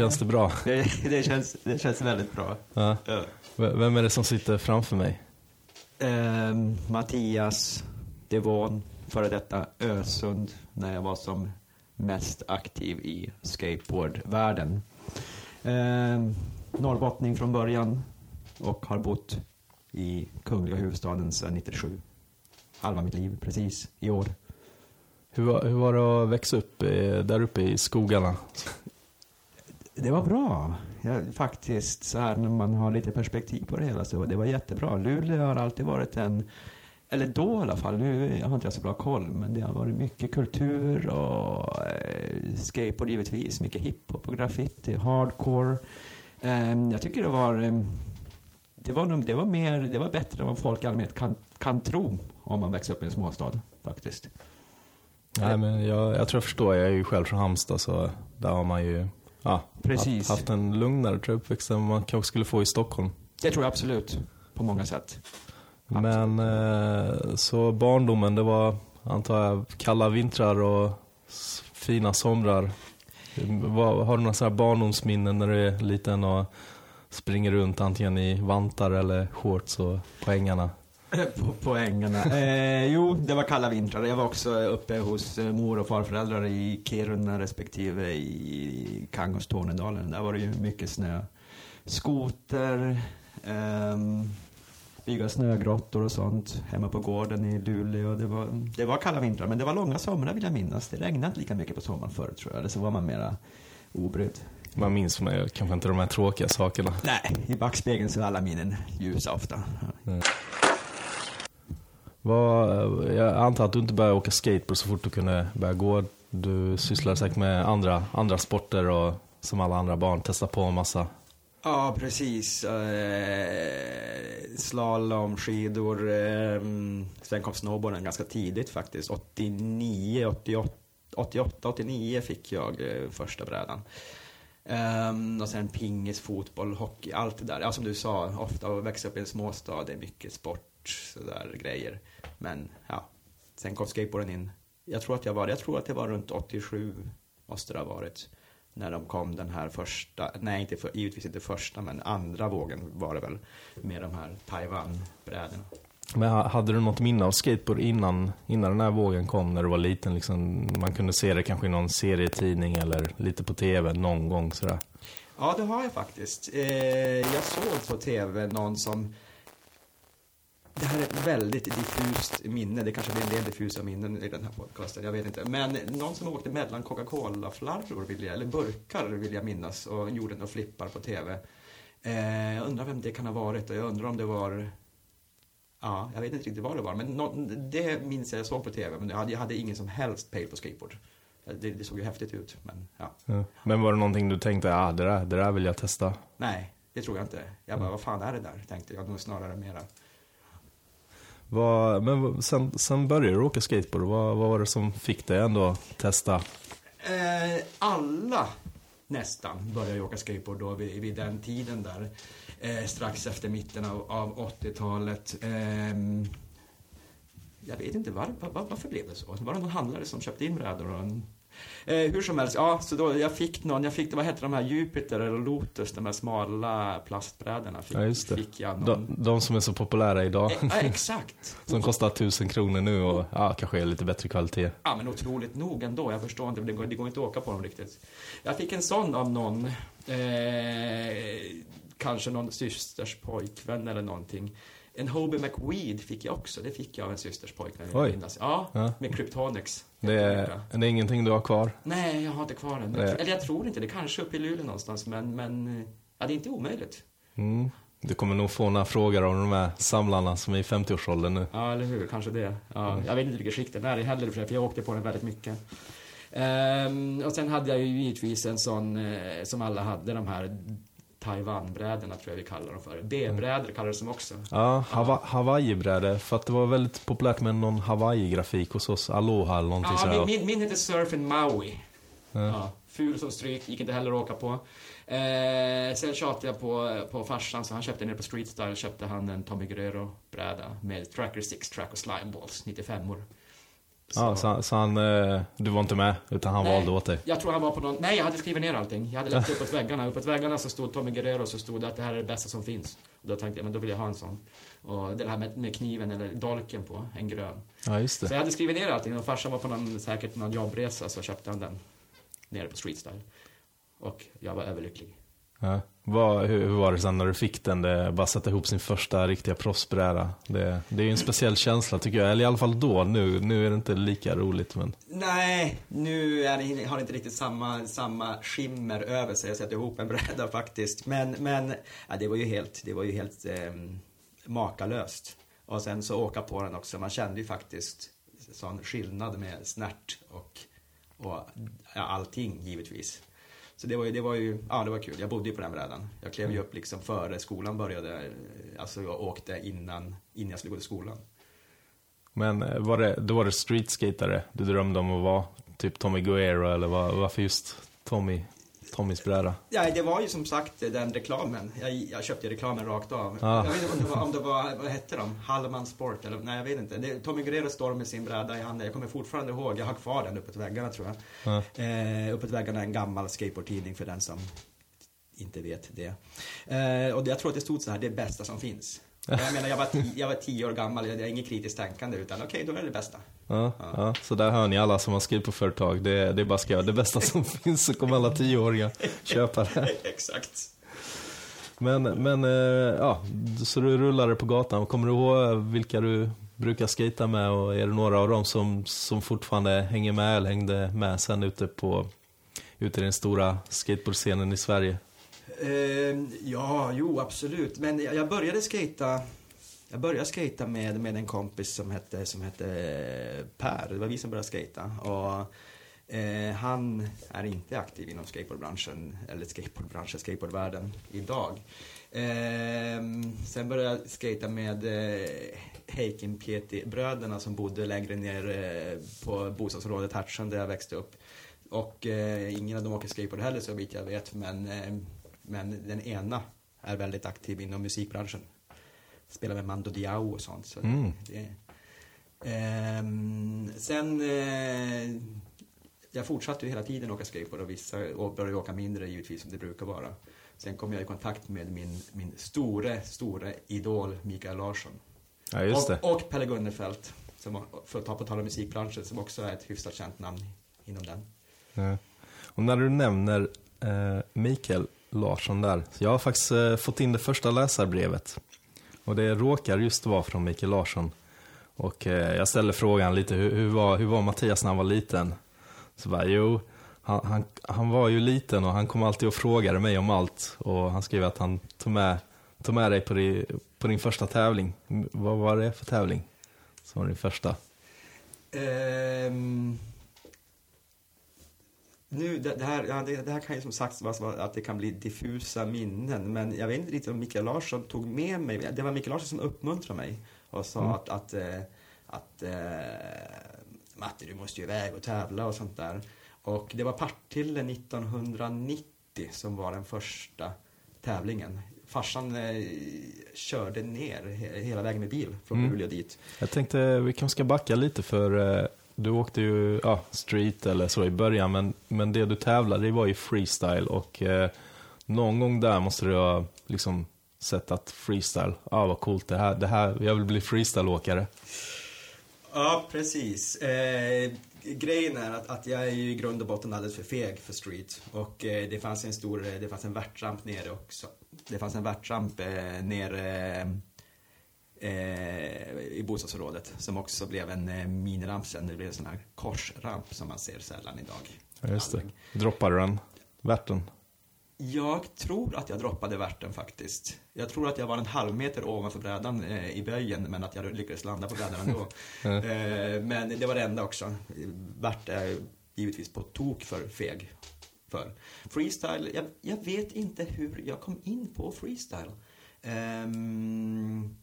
Känns det bra? Det, det, känns, det känns väldigt bra. Ja. Vem är det som sitter framför mig? Ehm, Mattias Devon, före detta Ösund, när jag var som mest aktiv i skateboardvärlden. Ehm, norrbottning från början och har bott i kungliga huvudstaden sedan 97. Halva mitt liv, precis, i år. Hur var, hur var det att växa upp eh, där uppe i skogarna? Det var bra. Ja, faktiskt, så här när man har lite perspektiv på det hela så det var jättebra. Luleå har alltid varit en, eller då i alla fall, nu har inte jag så bra koll, men det har varit mycket kultur och eh, skateboard givetvis, mycket hiphop och graffiti, hardcore. Eh, jag tycker det var, eh, det var, nog, det var mer, det var bättre än vad folk i allmänhet kan, kan tro om man växer upp i en småstad, faktiskt. Nej, men jag, jag tror jag förstår. Jag är ju själv från Halmstad så där har man ju ja, Precis. haft, haft en lugnare tror jag, uppväxt än man kanske skulle få i Stockholm. Det tror jag absolut, på många sätt. Men eh, så barndomen, det var antar jag kalla vintrar och fina somrar. Vad- Har du några sådana här barndomsminnen när du är liten och springer runt antingen i vantar eller shorts och på ängarna? På, ängarna. Eh, jo, det var kalla vintrar. Jag var också uppe hos eh, mor och farföräldrar i Kiruna respektive i Kangos Tornedalen. Där var det ju mycket snö. Skoter, ehm, bygga snögrottor och sånt hemma på gården i Luleå. Det var, det var kalla vintrar, men det var långa somrar vill jag minnas. Det regnade inte lika mycket på sommaren förr tror jag. Eller så var man mera obrydd. Man minns mig kanske inte de här tråkiga sakerna. Nej, i backspegeln så är alla minnen ljusa ofta. Vad, eh, jag antar att du inte började åka skateboard så fort du kunde börja gå. Du sysslar säkert med andra, andra sporter och som alla andra barn testar på en massa. Ja, precis. Eh, slalom, skidor. Eh, sen kom snowboarden ganska tidigt faktiskt. 89, 88, 88 89 fick jag eh, första brädan. Ehm, och sen pingis, fotboll, hockey, allt det där. Ja, som du sa, ofta att växa upp i en småstad, det är mycket sport, sådär grejer. Men ja, sen kom skateboarden in. Jag tror att jag var, jag tror att det var runt 87, måste det ha varit. När de kom den här första, nej inte för, givetvis inte första, men andra vågen var det väl. Med de här Taiwan-brädorna. Men ha- hade du något minne av skateboard innan, innan den här vågen kom när du var liten? Liksom, man kunde se det kanske i någon serietidning eller lite på tv någon gång sådär. Ja, det har jag faktiskt. Eh, jag såg på tv någon som... Det här är ett väldigt diffust minne. Det kanske blir en del diffusa minnen i den här podcasten. Jag vet inte. Men någon som åkte mellan Coca-Cola-flarror, vill jag, eller burkar, vill jag minnas. Och gjorde några flippar på tv. Eh, jag undrar vem det kan ha varit. Och jag undrar om det var... Ja, jag vet inte riktigt vad det var. Men nå- det minns jag jag såg på tv. Men jag hade, jag hade ingen som helst pejl på skateboard. Det, det såg ju häftigt ut, men ja. Ja. Men var det någonting du tänkte, ah, det, där, det där vill jag testa? Nej, det tror jag inte. Jag bara, vad fan är det där? Tänkte jag nog snarare mera. Vad, men sen, sen började du åka skateboard, vad, vad var det som fick dig ändå testa? Eh, alla nästan började åka skateboard då vid, vid den tiden där. Eh, strax efter mitten av, av 80-talet. Eh, jag vet inte var, var, varför blev det så. Var det någon handlare som köpte in brädor? Och en, eh, hur som helst, ja, så då jag fick någon, jag fick, vad hette de här Jupiter eller Lotus, de här smala plastbrädorna. Fick, Ja. Fick jag någon. De, de som är så populära idag, Eh, ja, exakt. som kostar tusen kronor nu och ja, kanske är lite bättre kvalitet. Ja, men otroligt nog ändå. Jag förstår inte, det går, det går inte att åka på dem riktigt. Jag fick en sån av någon, eh, kanske någon systers pojkvän eller någonting. En Hobie McWeed fick jag också. Det fick jag av en systers pojkvän. Oj. minnas. Ja, Ja. med Kryptonics. Det är, det är ingenting du har kvar? Nej, jag har inte kvar den. Eller jag tror inte det. Kanske uppe i Luleå någonstans. Men, men ja, det är inte omöjligt. Mm. Du kommer nog få några frågor av de här samlarna som är i 50-årsåldern nu. Ja, eller hur? Kanske det. Ja, Jag vet inte vilket skick den är i heller, i för jag åkte på den väldigt mycket. Ehm, och sen hade jag ju givetvis en sån, eh, som alla hade, de här Taiwan-brädorna tror jag vi kallar dem för. B-brädor kallar det som också. Ja, Hava- Hawaii-brädor. För att det var väldigt populärt med någon Hawaii-grafik hos oss. Aloha eller någonting Ja, sådär. min, min, min heter Surf in Maui. Ja. Ja, ful som stryk, gick inte heller att åka på. Eh, sen tjatade jag på, på farsan, så han köpte nere på Street Style, köpte han en Tommy Guerrero-bräda med Tracker 6 Track och Slime Balls, 95 år. Så, ja, så, så han, eh, du var inte med, utan han Nej, valde åt dig? Jag tror han var på någon... Nej, jag hade skrivit ner allting. Jag hade lagt uppåt väggarna. Uppåt väggarna så stod Tommy Guerrero så stod det att det här är det bästa som finns. Och då tänkte jag, men då vill jag ha en sån. Och det här med, med kniven eller dolken på, en grön. Ja, just Så det. jag hade skrivit ner allting och farsan var på någon, säkert någon jobbresa så köpte han den nere på Street Style. Och jag var överlycklig. Ja. Vad, hur, hur var det sen när du fick den? Det, bara sätta ihop sin första riktiga proffsbräda. Det, det är ju en speciell känsla tycker jag. Eller i alla fall då. Nu, nu är det inte lika roligt. Men... Nej, nu är det, har det inte riktigt samma, samma skimmer över sig att sätta ihop en bräda faktiskt. Men, men ja, det var ju helt, det var ju helt eh, makalöst. Och sen så åka på den också. Man kände ju faktiskt sån skillnad med snärt och, och ja, allting givetvis. Så det var ju, det var ju, ja det var kul. Jag bodde ju på den brädan. Jag klev ju upp liksom före skolan började. Alltså jag åkte innan, innan jag skulle gå till skolan. Men eh, var det, då var det streetskatare du drömde om att vara? Typ Tommy Guerrero eller var, varför just Tommy, Tommys bräda? Ja, det var ju som sagt den reklamen. Jag, jag köpte reklamen rakt av. Ah. Jag vet inte om det var, om det var vad hette de? Hallman Sport eller nej jag vet inte. Det, Tommy Guerrero står med sin bräda i handen. Jag kommer fortfarande ihåg, jag har kvar den uppåt väggarna tror jag. Ja. Eh, uppåt väggarna är en gammal skateboardtidning för den som inte vet det. Eh, och jag tror att det stod så här, det bästa som finns. Jag menar, jag var, tio, jag var tio år gammal, jag hade inget kritiskt tänkande utan okej, då är det det bästa. Ja, ja. Så där hör ni alla som har skrivit på företag. Det, det är bara ska göra det bästa som finns så kommer alla tioåringar köpa det. Exakt. Men, men eh, ja, så du rullade på gatan. Kommer du ihåg vilka du brukar skata med och är det några av dem som, som fortfarande hänger med eller hängde med sen ute på ute i den stora skateboardscenen i Sverige? Eh, ja, jo absolut. Men jag, jag började skata jag började skata med, med en kompis som hette, som hette eh, Per. Det var vi som började skata. Och, eh, han är inte aktiv inom skateboardbranschen, eller skateboardbranschen, skateboardvärlden idag. Eh, sen började jag skata med eh, Heikin Pieti-bröderna som bodde längre ner eh, på bostadsområdet Hertsön där jag växte upp. Och eh, ingen av dem åker skateboard heller så vitt jag vet, men, eh, men den ena är väldigt aktiv inom musikbranschen. Spelar med Mando Diao och sånt. Så Mm. det, Ehm, sen, eh, jag fortsatte ju hela tiden åka skateboard och vissa och började åka mindre givetvis som det brukar vara. Sen kom jag i kontakt med min, min store, store idol Mikael Larsson. Ja, just det. Och, och Pelle Gunnefelt, som, för att ta på tal om musikbranschen, som också är ett hyfsat känt namn inom den. Ja. Och när du nämner eh, Mikael Larsson där. så Jag har faktiskt eh, fått in det första läsarbrevet. Och det råkar just vara från Mikael Larsson. Och eh, jag ställer frågan lite, hur, hur, var, hur var Mattias när han var liten? Så bara, jo, han, han, han var ju liten och han kom alltid och frågade mig om allt. Och han skrev att han tog med, tog med dig på, di, på din första tävling. Vad var det för tävling? Som var din första? Um nu, det, det, här, ja, det, det här kan ju som sagt vara att det kan bli diffusa minnen, men jag vet inte riktigt om Mikael Larsson tog med mig. Det var Mikael Larsson som uppmuntrade mig och sa Mm. att, att, eh, att eh, Matti, du måste ju iväg och tävla och sånt där. Och det var Partille 1990 som var den första tävlingen. Farsan eh, körde ner he, hela vägen med bil från Mm. Luleå dit. Jag tänkte vi kanske ska backa lite för eh, du åkte ju ja, street eller så i början men, men det du tävlade i var ju freestyle och eh, någon gång där måste du ha liksom sett att freestyle, ja ah, vad coolt det här, det här, jag vill bli freestyleåkare. Ja, precis. Eh, grejen är att, att jag är ju i grund och botten alldeles för feg för street. Och eh, det fanns en stor, det fanns en värtramp nere också. Det fanns en värtramp eh, nere eh, i bostadsområdet som också blev en eh, miniramp sen. Det blev en sån här korsramp som man ser sällan idag. Ja, just det. Droppade du den? Värten? Jag tror att jag droppade värten faktiskt. Jag tror att jag var en halv meter ovanför brädan eh, i böjen men att jag lyckades landa på brädan ändå. eh, men det var det enda också. Värt är givetvis på tok för feg för. Freestyle, jag, jag vet inte hur jag kom in på freestyle. Ehm,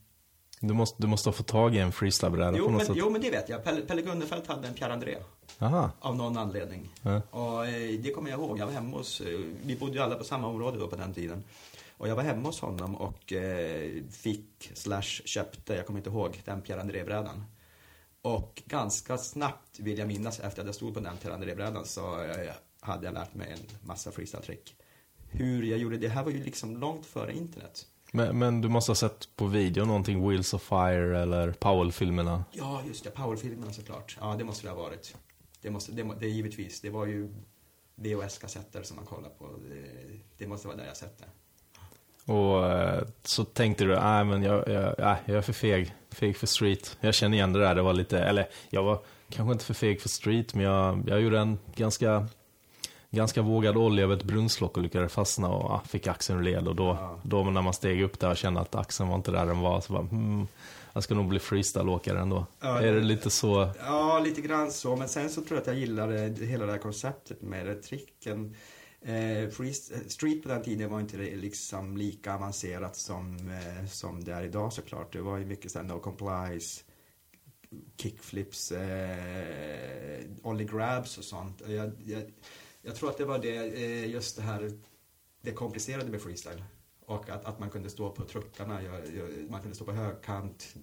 Du måste, du måste ha fått tag i en freestylebräda på något men, sätt. jo, men det vet jag. Pelle, Pelle Gunnefelt hade en Pierre André. Aha. Av någon anledning. Ja. Och eh, det kommer jag ihåg. Jag var hemma hos, eh, vi bodde ju alla på samma område då på den tiden. Och jag var hemma hos honom och eh, fick, slash köpte, jag kommer inte ihåg, den Pierre André-brädan. Och ganska snabbt vill jag minnas efter att jag stod på den Terranere-brädan så eh, hade jag lärt mig en massa freestyle-trick. Hur jag gjorde det här var ju liksom långt före internet. Men, men du måste ha sett på video någonting, Wheels of Fire eller Powell-filmerna? Ja, just det. Powerfilmerna såklart. Ja, det måste det ha varit. Det, måste, det, det är givetvis. Det var ju VHS-kassetter som man kollade på. Det, det måste vara där jag sett det. Och eh, så tänkte du, nej men jag, jag, jag är för feg, feg för street. Jag känner igen det där, det var lite, eller jag var kanske inte för feg för street, men jag, jag gjorde en ganska, ganska vågad olja över ett brunnslock och lyckades fastna och ah, fick axeln ur led. Och då, Ja. då när man steg upp där och kände att axeln var inte där den var, så bara, hmm, jag ska nog bli freestyle-åkare ändå. Ja, är det lite så? Ja, lite grann så. Men sen så tror jag att jag gillade hela det här konceptet med det, tricken. Eh, free, street på den tiden var inte liksom lika avancerat som, eh, som det är idag såklart. Det var ju mycket såhär no complies, kickflips, eh, only grabs och sånt. Jag, jag, jag tror att det var det, eh, just det här, det komplicerade med freestyle. Och att, att man kunde stå på truckarna, man kunde stå på högkant.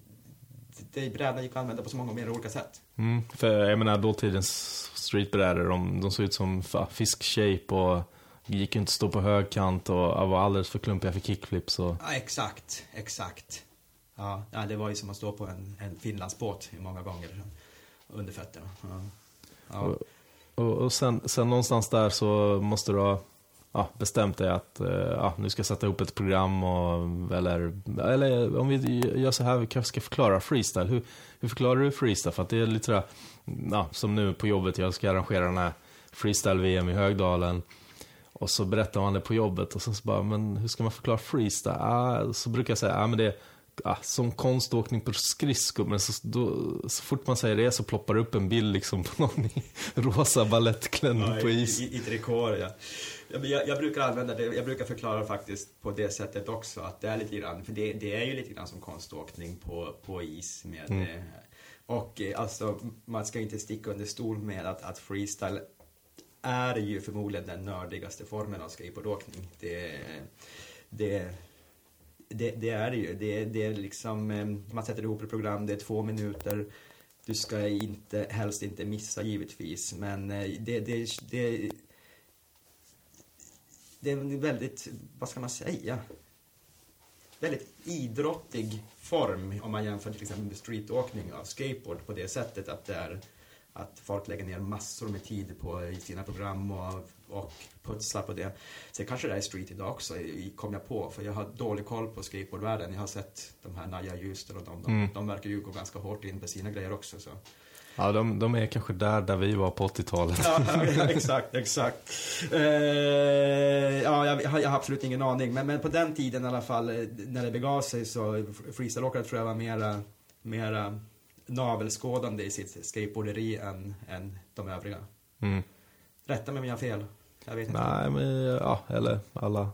Det brädan gick att använda på så många mer olika sätt. Mm, för jag menar dåtidens streetbrädor, de, de såg ut som fisk-shape och gick inte att stå på högkant och var alldeles för klumpiga för kickflips. Och, Ja, exakt, exakt. Ja, ja, det var ju som att stå på en, en Finlandsbåt många gånger under fötterna. Ja. Ja. Och, och, sen, sen någonstans där så måste du ha ja, bestämt dig att eh, ja, nu ska jag sätta ihop ett program och, eller, eller om vi gör så här, vi kanske ska förklara freestyle. Hur, hur förklarar du freestyle? För att det är lite sådär, ja, som nu på jobbet, jag ska arrangera den här freestyle-VM i Högdalen. Och så berättar man det på jobbet och sen så bara, men hur ska man förklara freestyle? Ah, så brukar jag säga, ah, men det är ah, som konståkning på skridskor. Men så, då, så fort man säger det så ploppar det upp en bild liksom på någon i rosa balettklänning på i, is. i, i trikåer, ja. Ja, Jag, jag brukar använda det, jag brukar förklara faktiskt på det sättet också att det är lite grann, för det, det är ju lite grann som konståkning på, på is med Mm. eh, och eh, alltså man ska inte sticka under stol med att, att freestyle är ju förmodligen den nördigaste formen av skateboardåkning. Det, det, det, det är det ju. Det, det är liksom, eh, man sätter ihop ett program, det är två minuter. Du ska inte, helst inte missa givetvis, men eh, det, det, det, det är en väldigt, vad ska man säga? Väldigt idrottig form om man jämför till exempel med streetåkning av skateboard på det sättet att det är att folk lägger ner massor med tid på eh, sina program och, och putsar på det. Sen kanske det är street idag också, kom jag på, för jag har dålig koll på skateboardvärlden. Jag har sett de här Naja Ljuster och de, de, Mm. de verkar ju gå ganska hårt in på sina grejer också. Så. Ja, de, de är kanske där, där vi var på 80-talet. Ja, exakt, exakt. Eh, ja, jag, har- jag har absolut ingen aning. Men, men på den tiden i alla fall, eh, när det begav sig så freestyleåkare tror jag var mera, mera navelskådande i sitt skateboarderi än, än de övriga. Mm. Rätta mig om jag har fel. Jag vet inte. Nej, men ja, eller alla,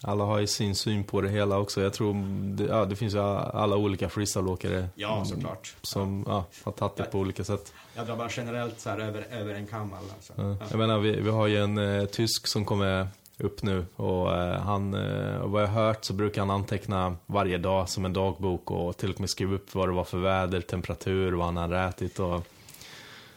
alla har ju sin syn på det hela också. Jag tror, det, ja, det finns ju alla olika freestyleåkare Ja, såklart. som ja, har tagit det på olika sätt. Jag drar bara generellt så här över, över en kam alla. Så. Ja. Ja. Jag menar, vi, vi har ju en eh, tysk som kommer upp nu och eh, han, eh, vad jag har hört så brukar han anteckna varje dag som en dagbok och till och med skriva upp vad det var för väder, temperatur, vad han hade ätit och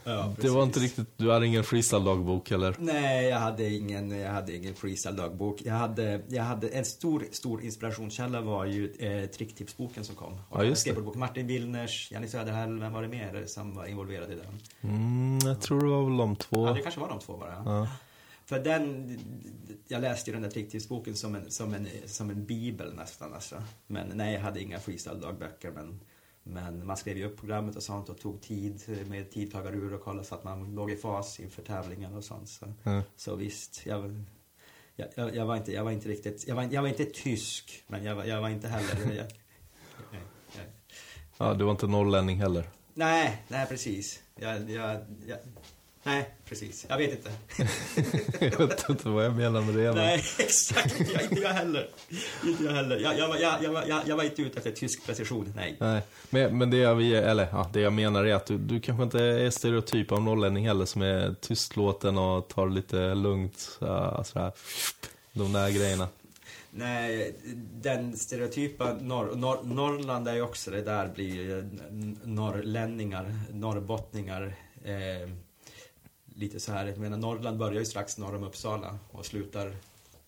Ja, det var inte riktigt, du hade ingen freestyle-dagbok eller? Nej, jag hade ingen, jag hade ingen freestyle-dagbok. Jag hade, jag hade en stor, stor inspirationskälla var ju eh, tricktipsboken som kom. Ja, just det. Martin Willners, Janni Söderhäll, vem var det mer som var involverad i den? Mm, jag tror det var väl de två. Ja, det kanske var de två bara. Ja. För den, jag läste ju den där tricktipsboken som en, som en, som en bibel nästan alltså. Men nej, jag hade inga freestyle-dagböcker men, men man skrev ju upp programmet och sånt och tog tid med tidtagarur och kollade så att man låg i fas inför tävlingar och sånt. Så, Ja. så visst, jag, jag, jag, var inte, jag var inte riktigt, jag var, jag var inte tysk, men jag var, jag var inte heller... Jag, Ja, du var inte norrlänning heller. nej, nej precis. Jag, jag, jag, nej, precis. Jag vet inte. jag vet inte vad jag menar med det. men- Nej, exakt. Jag, inte jag heller. Inte jag heller. Jag, jag, jag, jag, jag, var inte ute efter tysk precision, nej. Nej, men, men det, jag, eller, ja, det jag menar är att du, du kanske inte är stereotyp av norrlänning heller som är tystlåten och tar lite lugnt. Ja, sådär. De där grejerna. Nej, den stereotypa norr, norr, Norrland är ju också det där blir norrlänningar, norrbottningar. Eh, lite så här, jag menar Norrland börjar ju strax norr om Uppsala och slutar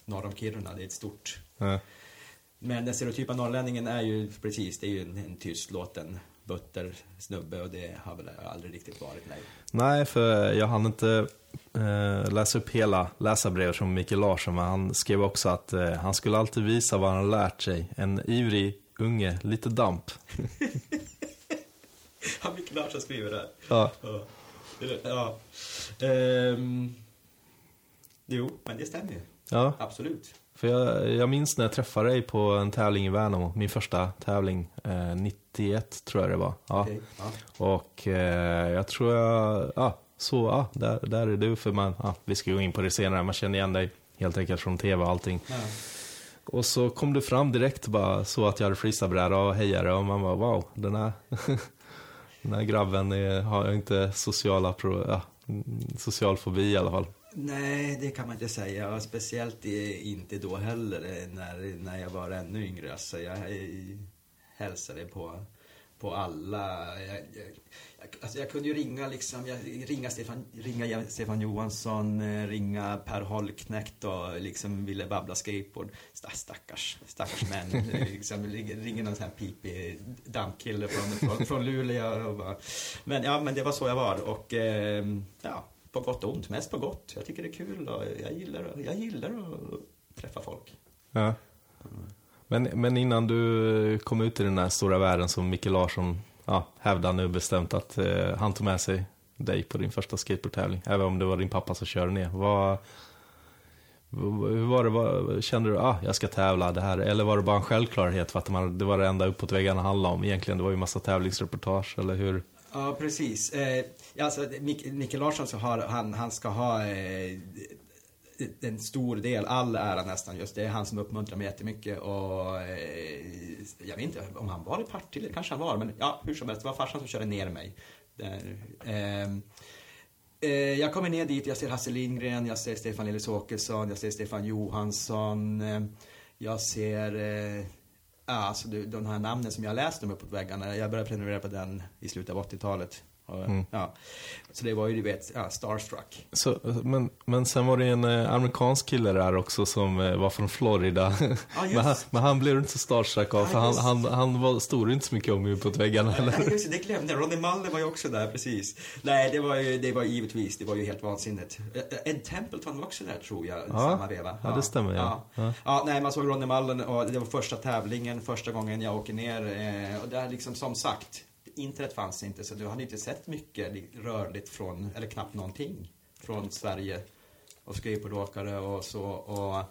norr om Kiruna. Det är ett stort Ja. Men den stereotypa norrlänningen är ju precis, det är ju en, en tystlåten butter snubbe och det har väl aldrig riktigt varit, nej. Nej, för jag hann inte eh, läsa upp hela läsarbrevet från Mikael Larsson, men han skrev också att eh, han skulle alltid visa vad han lärt sig. En ivrig unge, lite damp. Ja, Micke Larsson skriver det. Ja, Ja. Ja. Ehm, jo, men det stämmer ju. ja Absolut. för jag, jag minns när jag träffade dig på en tävling i Värnamo, min första tävling, eh, 91 tror jag det var. Ja. Okej, ja. Och eh, jag tror jag, ja, så, ja, där, där är du, för man, ja, vi ska gå in på det senare, man känner igen dig helt enkelt från tv och allting. Ja. Och så kom du fram direkt bara så att jag hade freestylebräda och hejade och man bara wow, den här, den här grabben är, har inte sociala pro, ja, social fobi i alla fall. Nej, det kan man inte säga. Speciellt inte då heller eh, när, när jag var ännu yngre. Så jag eh, hälsade på, på alla. Jag, jag, alltså, jag kunde ju ringa, liksom, jag, ringa, Stefan, ringa Stefan Johansson, eh, ringa Per Holknekt och liksom ville babbla skateboard. Sta- Stackars, stackars män. Eh, liksom, ringer någon sån här pipig dammkille från, från, från Luleå. Och bara. Men ja, men det var så jag var. Och ehm, ja, på gott och ont. Mest på gott. Jag tycker det är kul och jag gillar, jag gillar att träffa folk. Ja. Men, men innan du kom ut i den här stora världen som Micke Larsson ja, hävdar nu bestämt att eh, han tog med sig dig på din första skateboardtävling, även om det var din pappa som körde ner. Vad, hur var det, vad, kände du, ah, jag ska tävla det här, eller var det bara en självklarhet för att man, det var det enda uppåt väggarna handlade om egentligen? Det var ju massa tävlingsreportage, eller hur? Ja, precis. Eh, alltså, Mik Micke Larsson så har, han, han ska ha eh, en stor del, all ära nästan just. Det är han som uppmuntrar mig jättemycket och eh, jag vet inte om han var i Partille, kanske han var, men ja, hur som helst, det var farsan som körde ner mig. Där, eh, eh, jag kommer ner dit, jag ser Hasse Lindgren, jag ser Stefan Lillis Åkesson, jag ser Stefan Johansson, eh, jag ser eh, ah, alltså de här namnen som jag läste dem uppåt väggarna, jag började prenumerera på den i slutet av 80-talet. Mm. ja. Så det var ju, du vet, ja, starstruck. Så, men, men sen var det en eh, amerikansk kille där också som eh, var från Florida. Ja, men, han, men han blev inte så starstruck av, Ja, för han, han, han var, stod inte så mycket om uppåt väggarna. Eller? Nej, just det, glömde jag. Ronny Malle var ju också där, precis. Nej, det var ju, det var givetvis, det var ju helt vansinnigt. Eh, Ed Templeton var också där, tror jag, i samma veva. ja, det stämmer, ja. Ja, Ja. nej, man såg Ronny Mallen och det var första tävlingen, första gången jag åker ner. Och där liksom, som sagt, internet fanns inte, så du hade inte sett mycket rörligt från, eller knappt någonting, från Sverige. Och skateboardåkare och så. Och,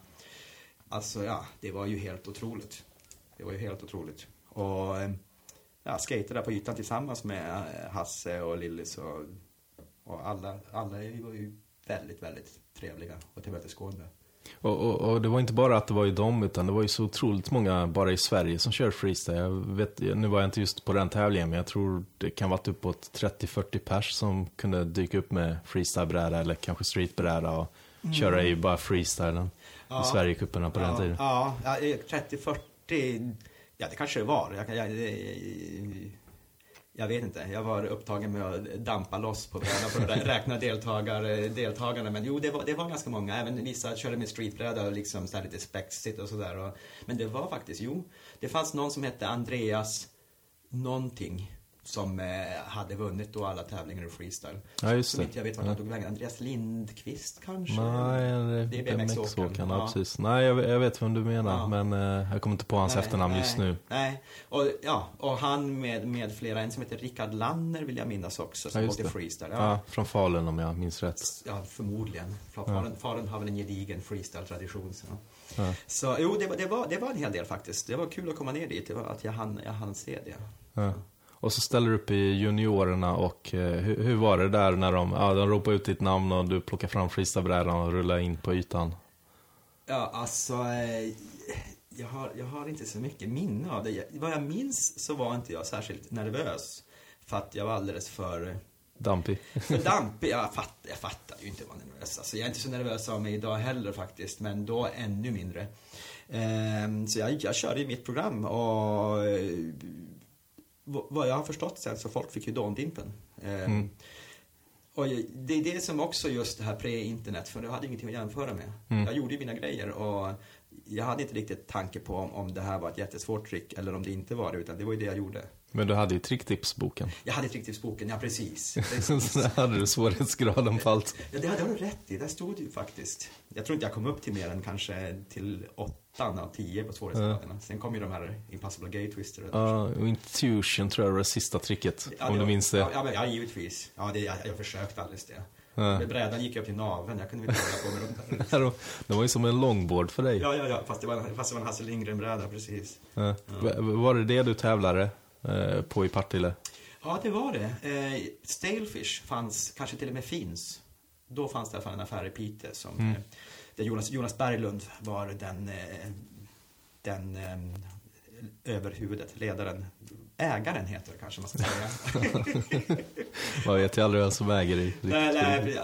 alltså, ja, det var ju helt otroligt. Det var ju helt otroligt. Och ja, skejtade där på ytan tillsammans med eh, Hasse och Lillis och, och alla, alla var ju väldigt, väldigt trevliga och tillmötesgående. Och, och, och det var inte bara att det var ju dem, utan det var ju så otroligt många bara i Sverige som kör freestyle. Jag vet, nu var jag inte just på den tävlingen, men jag tror det kan varit uppåt 30-40 pers som kunde dyka upp med freestylebräda eller kanske streetbräda och köra i bara freestylen Mm. Ja. i Sverigecuperna på den ja, tiden. Ja, ja, eh, 30-40, ja det kanske det var. Jag, jag, det- jag vet inte, jag var upptagen med att dampa loss på brädan för att räkna deltagare, eh, deltagarna. Men jo, det var, det var ganska många. Även vissa körde med streetbräda och liksom så lite spexigt och sådär. Men det var faktiskt, jo, det fanns någon som hette Andreas någonting som eh, hade vunnit då alla tävlingar i freestyle. Ja, just Som det. inte jag vet vart han tog vägen. Andreas Lindqvist kanske? Nej, det är BMX-åkaren. Ja. Precis. Nej, jag, jag vet vem du menar, Ja. men eh, jag kommer inte på hans Nej, efternamn nej, just nu. Nej, och, ja, och han med, med flera, en som heter Rickard Lanner vill jag minnas också, som Ja, åkte freestyle. Ja. Ja, från Falun om jag minns rätt. ja förmodligen. Faren, faren har väl en gedigen freestyle-tradition. Så. Ja. så jo, det, var- det, var, det var en hel del faktiskt. Det var kul att komma ner dit, det var att jag hann, jag hann se det. Ja. Och så ställer du upp i juniorerna och eh, hur, hur var det där när de, ja, de ropade ut ditt namn och du plockade fram freestylebrädan och rullade in på ytan? Ja, alltså... Eh, jag, har, jag har inte så mycket minne av det. Jag, vad jag minns så var inte jag särskilt nervös. För att jag var alldeles för Dampig. För dampig, jag, fatt, jag fattar ju inte vad nervös. Alltså, jag är inte så nervös av mig idag heller faktiskt, men då ännu mindre. Ehm, så jag, jag körde ju mitt program och eh, vad jag har förstått sen så folk fick ju dåndimpen. Ehm, Mm. Och det är det som också just det här pre-internet, för jag hade ingenting att jämföra med. Mm. Jag gjorde ju mina grejer och jag hade inte riktigt tanke på om, om det här var ett jättesvårt trick eller om det inte var det, utan det var ju det jag gjorde. Men du hade ju tricktipsboken. Jag hade tricktips-boken, ja precis. Så där hade du svårighetsgraden på allt. Ja, det hade du rätt i. Där stod det ju faktiskt. Jag tror inte jag kom upp till mer än kanske till åttan av tio på svårighetsgraderna. Sen kom ju de här Impossible Gay Twister. och- Ja, och Intuition tror jag var det sista tricket. Ja, om det du var- minns det. Ja, ja, men, ja givetvis. Ja, det, jag, jag försökte alldeles det. Ja. Brädan gick upp till naveln. Jag kunde inte hålla på med de där. Det var- ju som en longboard för dig. Ja, ja, ja. Fast det var, fast det var en Hasse Lindgren-bräda, precis. Ja. Var det det du tävlade på i Partille? Ja, det var det. Eh, Stalefish fanns, kanske till och med finns. Då fanns det i alla fall en affär i Piteå som, Mm. eh, där Jonas, Jonas Berglund var den, eh, den eh, överhuvudet, ledaren, ägaren heter det kanske man ska säga. Jag vet ju aldrig vem som äger i nej, nej,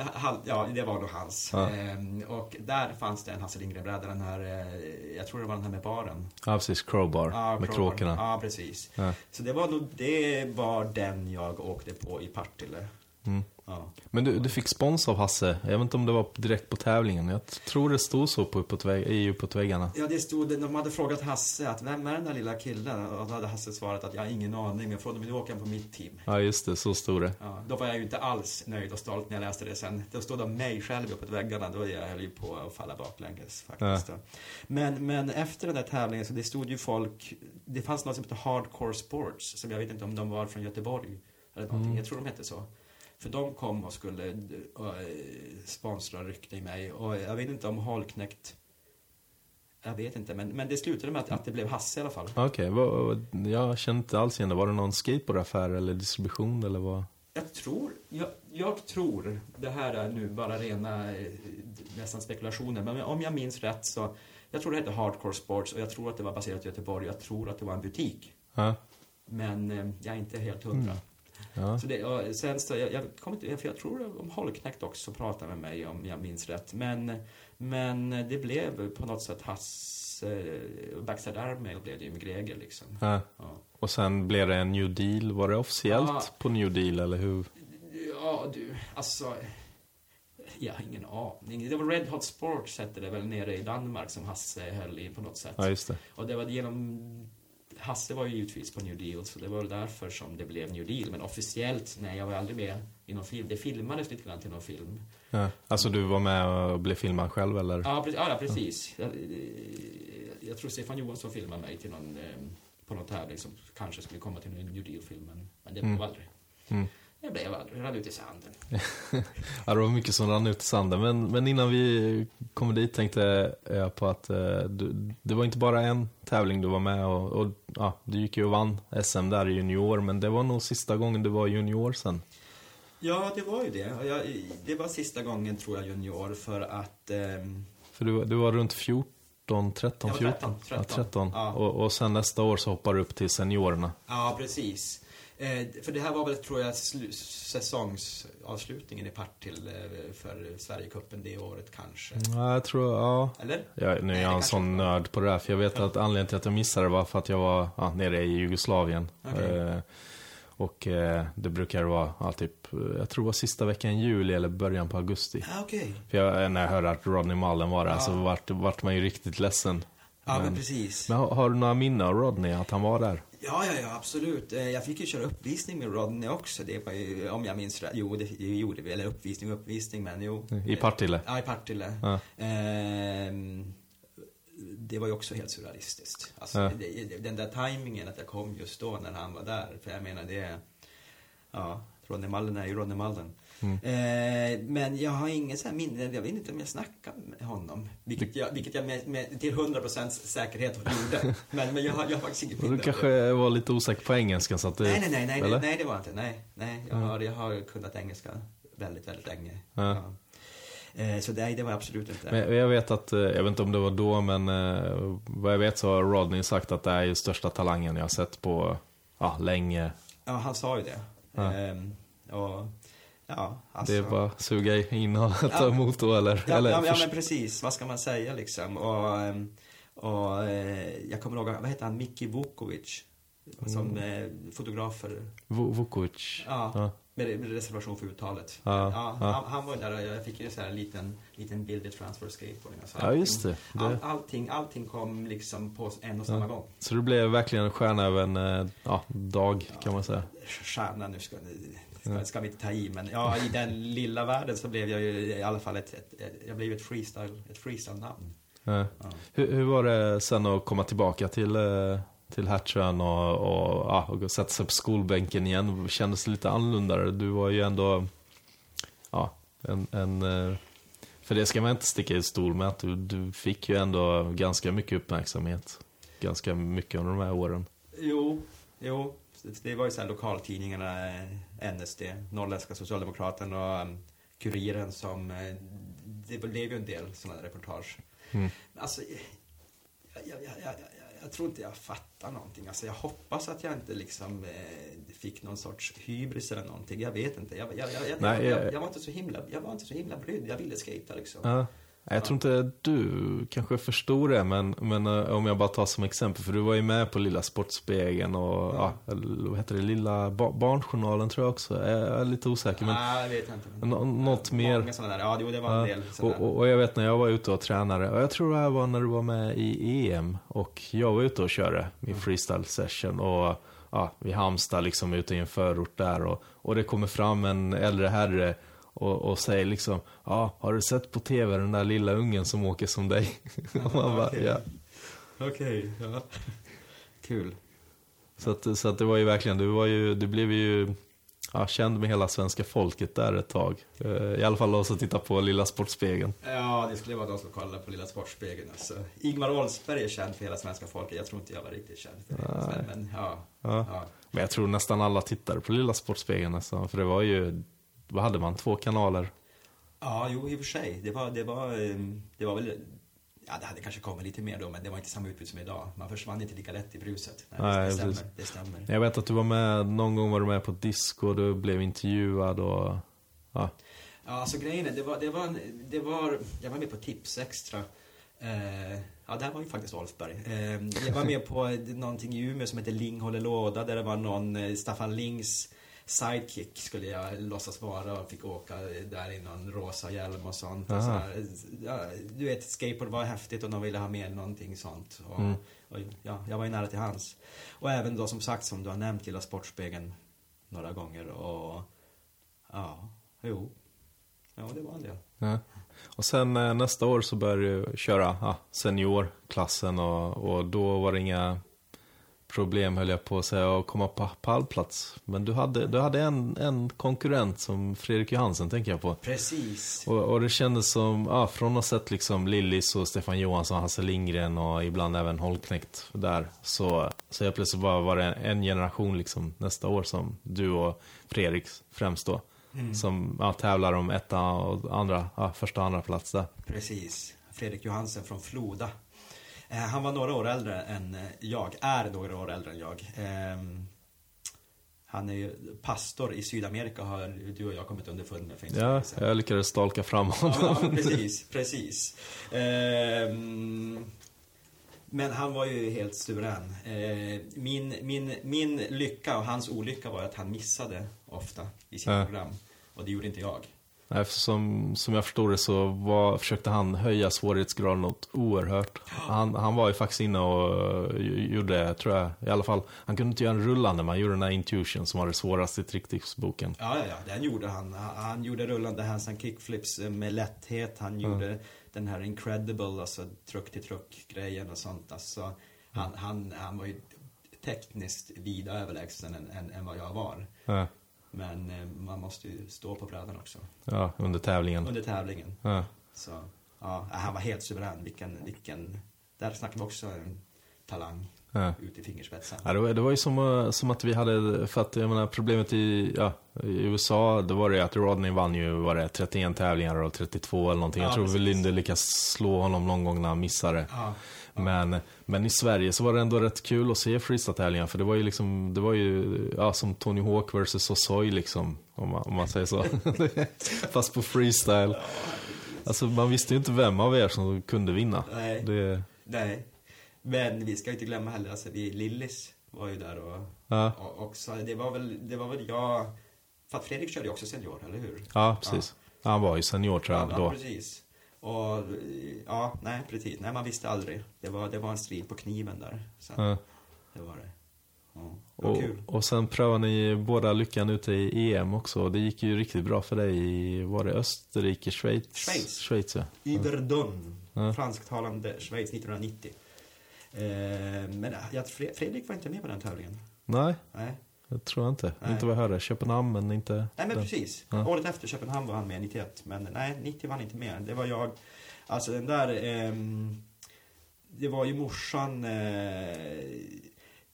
ja, det var nog hans. Ja. Ehm, och där fanns det en Hasse Lindgren-bräda, den här, eh, jag tror det var den här med baren. Ja, precis. Crowbar Ja, med kråkorna. Ja, precis. Ja. Så det var, nog, det var den jag åkte på i Partille. Mm. Ja. Men du, du fick spons av Hasse. Jag vet inte om det var direkt på tävlingen. Jag tror det stod så på uppåt, vägg, i uppåt väggarna. Ja, det stod, de hade frågat Hasse att vem är den där lilla killen? Och då hade Hasse svarat att jag har ingen aning, men jag frågade om du åka på mitt team. Ja, just det. Så stod det. Ja, då var jag ju inte alls nöjd och stolt när jag läste det sen. Då stod det mig själv uppåt väggarna, då jag höll ju på att falla baklänges faktiskt. då. Men, men efter den där tävlingen så det stod ju folk, det fanns något som hette Hardcore Sports, som jag vet inte om de var från Göteborg eller någonting, jag tror de hette så. För de kom och skulle eh, sponsra och rykta i mig och jag vet inte om Holknekt jag vet inte, men, men det slutade med att, att det blev Hasse i alla fall. Okej, vad- jag kände inte alls igen det. Var det någon skateboardaffär eller distribution eller vad? Jag tror, jag, jag tror, det här är nu bara rena eh, nästan spekulationer, men om jag minns rätt så, jag tror det hette Hardcore Sports och jag tror att det var baserat i Göteborg, jag tror att det var en butik. Ja. Men eh, jag är inte helt hundra. Ja. Så det, och sen så, jag, jag kommer inte, för jag tror om Holknekt också pratade med mig om jag minns rätt. Men, men det blev på något sätt Hasse, Backside Airmail blev det ju med Greger liksom. Ja. Ja. Och sen blev det en New Deal. Var det officiellt på New Deal eller hur? Ja, du, alltså... Jag har ingen aning. Det var Red Hot Sports hette det väl nere i Danmark som Hasse höll i på något sätt. Ja, just det. Och det var genom... Hasse var ju givetvis på New Deal, så det var därför som det blev New Deal. Men officiellt, nej, jag var aldrig med i någon film. Det filmades lite grann till någon film. Ja. Alltså du var med och blev filmad själv eller? Ja, pre- ja, precis. Jag, jag tror Stefan Johansson filmade mig till någon, eh, på någon tävling som kanske skulle komma till en New Deal-filmen. Men det blev Mm. aldrig. Mm. Det blev aldrig. Rann ut i sanden. Ja, det var mycket som rann ut i sanden. Men, men innan vi kommer dit tänkte jag på att eh, du, det var inte bara en tävling du var med och, och ja, du gick ju och vann SM där i junior. Men det var nog sista gången du var junior sen. Ja, det var ju det. Jag, det var sista gången, tror jag, junior för att... ehm, För du, du var runt 14, 13, Jag var 14? 13, Ja, 13. Ja. Och, och sen nästa år så hoppar du upp till seniorerna. Ja, precis. Eh, för det här var väl, tror jag, slu- säsongsavslutningen i Partille eh, för Sverigecupen det året kanske. Ja, jag tror, ja. Eller? Ja, nu är Mm. Nej, jag en sån var. nörd på det här, för jag vet att anledningen till att jag missade det var för att jag var ja, nere i Jugoslavien. Okej. Eh, och eh, det brukar vara, ja, typ, jag tror det var sista veckan i juli eller början på augusti. Ja, okej. För jag, när jag hörde att Rodney Mullen var där Ja. så vart, vart man ju riktigt ledsen. Ja, men, Men- precis. Men har, har du några minnen av Rodney, att han var där? Ja, ja, ja, absolut. Eh, Jag fick ju köra uppvisning med Rodney också. Det var ju, om jag minns rätt. Jo, det, gjorde vi. Eller uppvisning och uppvisning, men jo. I Partille? Ja, i Partille. Ja. Ehm, det var ju också helt surrealistiskt. Alltså, Ja. den där tajmingen att jag kom just då när han var där. För jag menar, det. Ja, Ronny Mallen är ju Ronny Mallen. Mm. Eh, men jag har ingen så här minne, jag vet inte om jag snackade med honom. Vilket jag, vilket jag med, med, till 100% säkerhet gjorde. Men, men jag, har, jag har faktiskt inget minne. du kanske var lite osäker på engelskan så att det... Nej, nej, nej, nej, eller? nej, det var inte. Nej, nej jag, har, jag har kunnat engelska väldigt, väldigt länge. Ja. Ja. Eh, så nej, det var absolut inte. Men jag vet att, eh, jag vet inte om det var då, men eh, vad jag vet så har Rodney sagt att det är ju största talangen jag har sett på, ja, länge. Ja, han sa ju det. Ja. Ehm, och ja, alltså. Det är bara att suga in och ta Ja. emot då eller? Ja, eller ja, ja men precis, vad ska man säga liksom? Och, ehm, och eh, jag kommer ihåg, vad heter han, Miki Vukovic? Som eh, fotografer. Vu- Vukovic. Ja. Med, med reservation för uttalet. Ja, ja. Han, han var där och jag fick ju så här en liten, liten bild i transfer skateboarding. Alltså Ja, just det. All, det. allting, allting kom liksom på en och samma Ja. gång. Så du blev verkligen en stjärna över en eh, ja, dag kan man säga. Stjärna, nu ska, ska, ska vi inte ta i, men ja, i den lilla världen så blev jag ju i alla fall ett, ett, ett jag blev ett freestyle, ett freestyle-namn. Ja. Ja. Hur, hur var det sen att komma tillbaka till, eh, till Hertsön och, och, ja, och sätta sig på skolbänken igen? Kändes lite annorlunda? Du var ju ändå ja, en, en eh, för det ska man inte sticka i stol med att du, du fick ju ändå ganska mycket uppmärksamhet. Ganska mycket under de här åren. Jo, jo. Det var ju så här lokaltidningarna, eh, NSD, Norrländska Socialdemokraten och um, Kuriren som, eh, det blev ju en del sådana reportage. Mm. Alltså, jag, jag, jag, jag, tror inte jag fattar någonting. Alltså, jag hoppas att jag inte liksom eh, fick någon sorts hybris eller någonting. Jag vet inte. Jag, Nej, var inte så himla, jag var inte så himla brydd. Jag ville skata liksom. Ja. Jag tror inte du kanske förstod det, men, men eh, om jag bara tar som exempel, för du var ju med på Lilla Sportspegeln och, ja. eller vad heter det, Lilla ba Barnjournalen tror jag också. Jag är lite osäker, men jag vet inte. Nå- något mer. Många sådana där. Ja, det var en Ja, del och, och, och jag vet när jag var ute och tränade, och jag tror det här var när du var med i EM, och jag var ute och körde min freestyle session, och ja, vid Halmstad, liksom ute i en förort där, och, och det kommer fram en äldre herre och, och säger liksom, ja, har du sett på tv den där lilla ungen som åker som dig? och man bara, ja. Okej, ja. Kul. Så att, så att det var ju verkligen, du var ju, du blev ju ja, känd med hela svenska folket där ett tag. Eh, I alla fall de som tittar på Lilla Sportspegeln. Ja, det skulle vara de som kollar på Lilla Sportspegeln. Alltså. Ingvar Oldsberg är känd för hela svenska folket. Jag tror inte jag var riktigt känd för det. Men ja. Ja. ja. Men jag tror nästan alla tittade på Lilla Sportspegeln nästan, för det var ju, vad hade man, två kanaler? Ja, jo, i och för sig. Det var, det var, ehm, det var väl... Ja, det hade kanske kommit lite mer då, men det var inte samma utbud som idag. Man försvann inte lika lätt i bruset. Nej, Nej, det, stämmer, det stämmer. Jag vet att du var med, någon gång var du med på ett disco, och du blev intervjuad och, ja. Ja, alltså grejen är, det var, det var, det var, jag var med på Tips Extra. Eh, ja, det här var ju faktiskt Olfsberg. Eh, jag var med på någonting i Umeå som heter Ling håller låda, där det var någon, eh, Staffan Lings sidekick skulle jag låtsas vara och fick åka där i någon rosa hjälm och sånt. Och ja, du vet, skateboard var häftigt och de ville ha med någonting sånt. Och, Mm. och, ja, jag var ju nära till hans. Och även då som sagt, som du har nämnt, Lilla Sportspegeln några gånger. Och ja, jo. Ja, det var en del. ja. Och sen eh, nästa år så började du köra ja, seniorklassen och, och då var det inga problem höll jag på att säga att komma på pallplats. Men du hade, du hade en, en konkurrent som Fredrik Johansen tänker jag på. Precis. Och, och det kändes som, ja, från att ha sett liksom Lillis och Stefan Johansson, Hasse Lindgren och ibland även Holknekt där. Så, så jag plötsligt bara var det en generation liksom nästa år som du och Fredrik främst då. Mm. Som ja, tävlar om etta och andra, ja, första och andra plats där. Precis. Fredrik Johansen från Floda. Eh, han var några år äldre än eh, jag, är några år äldre än jag. Ehm, han är ju pastor i Sydamerika har du och jag kommit underfund med för inte Ja, jag lyckades stalka fram honom. ja, precis, precis. Ehm, men han var ju helt suverän. Ehm, min, min, min lycka och hans olycka var att han missade ofta i sina Ja. program. Och det gjorde inte jag. För som, jag förstod det så var, försökte han höja svårighetsgraden något oerhört. Han, han var ju faktiskt inne och eh, gjorde, tror jag, i alla fall, han kunde inte göra en rullande, man gjorde den här Intuition som var det svåraste i tricktips-boken. Ja, ja, den gjorde han. Han- Han gjorde rullande handstand kickflips eh, med lätthet. Han gjorde den här incredible, alltså truck till truck-grejen och sånt. Alltså, han, han, han var ju tekniskt vida överlägsen än, än, än vad jag var. Ja, Men eh, man måste ju stå på brädan också. ja under tävlingen. Under tävlingen. Ja, Så, ja, han var helt suverän. Vilken, vilken... Där snackar vi också en talang. Ja. ut i fingerspetsen. Ja, det, var, det var ju som, eh, som att vi hade, för att jag menar problemet i, ja, i USA, då var det att Rodney vann ju, var det 31 tävlingar och 32 eller någonting. Ja, jag tror precis. Linde lyckas slå honom någon gång när han missade. Ja. Men, men i Sverige så var det ändå rätt kul att se freestyle-tävlingar för det var ju liksom, det var ju, ja som Tony Hawk vs Osoy liksom, om man, om man säger så. Fast på freestyle. Alltså man visste ju inte vem av er som kunde vinna. Nej. Det, Nej. Men vi ska inte glömma heller, alltså vi, Lillis var ju där och, ja, och också, det var väl, det var väl jag, för att Fredrik körde ju också senior, eller hur? ja, precis. Han var ju senior tror jag Ja, då. precis. Och ja, nej precis, nej man visste aldrig. Det var, det var en strid på kniven där. Så Ja. det var det. Ja, det var Och, kul. och sen prövade ni båda lyckan ute i EM också. Det gick ju riktigt bra för dig i, var det Österrike, Schweiz? Schweiz. Schweiz ja. Yverdon, Ja. fransktalande Schweiz 1990. Eh, men jag, Fredrik var inte med på den tävlingen. Nej, Nej, det tror jag inte. Nej. Inte vad jag hörde. Köpenhamn, men inte... nej men den. precis. Ja. Året efter Köpenhamn var han med, 91. Men nej, 90 var han inte med. Det var jag. Alltså den där... ehm, det var ju morsan... Eh,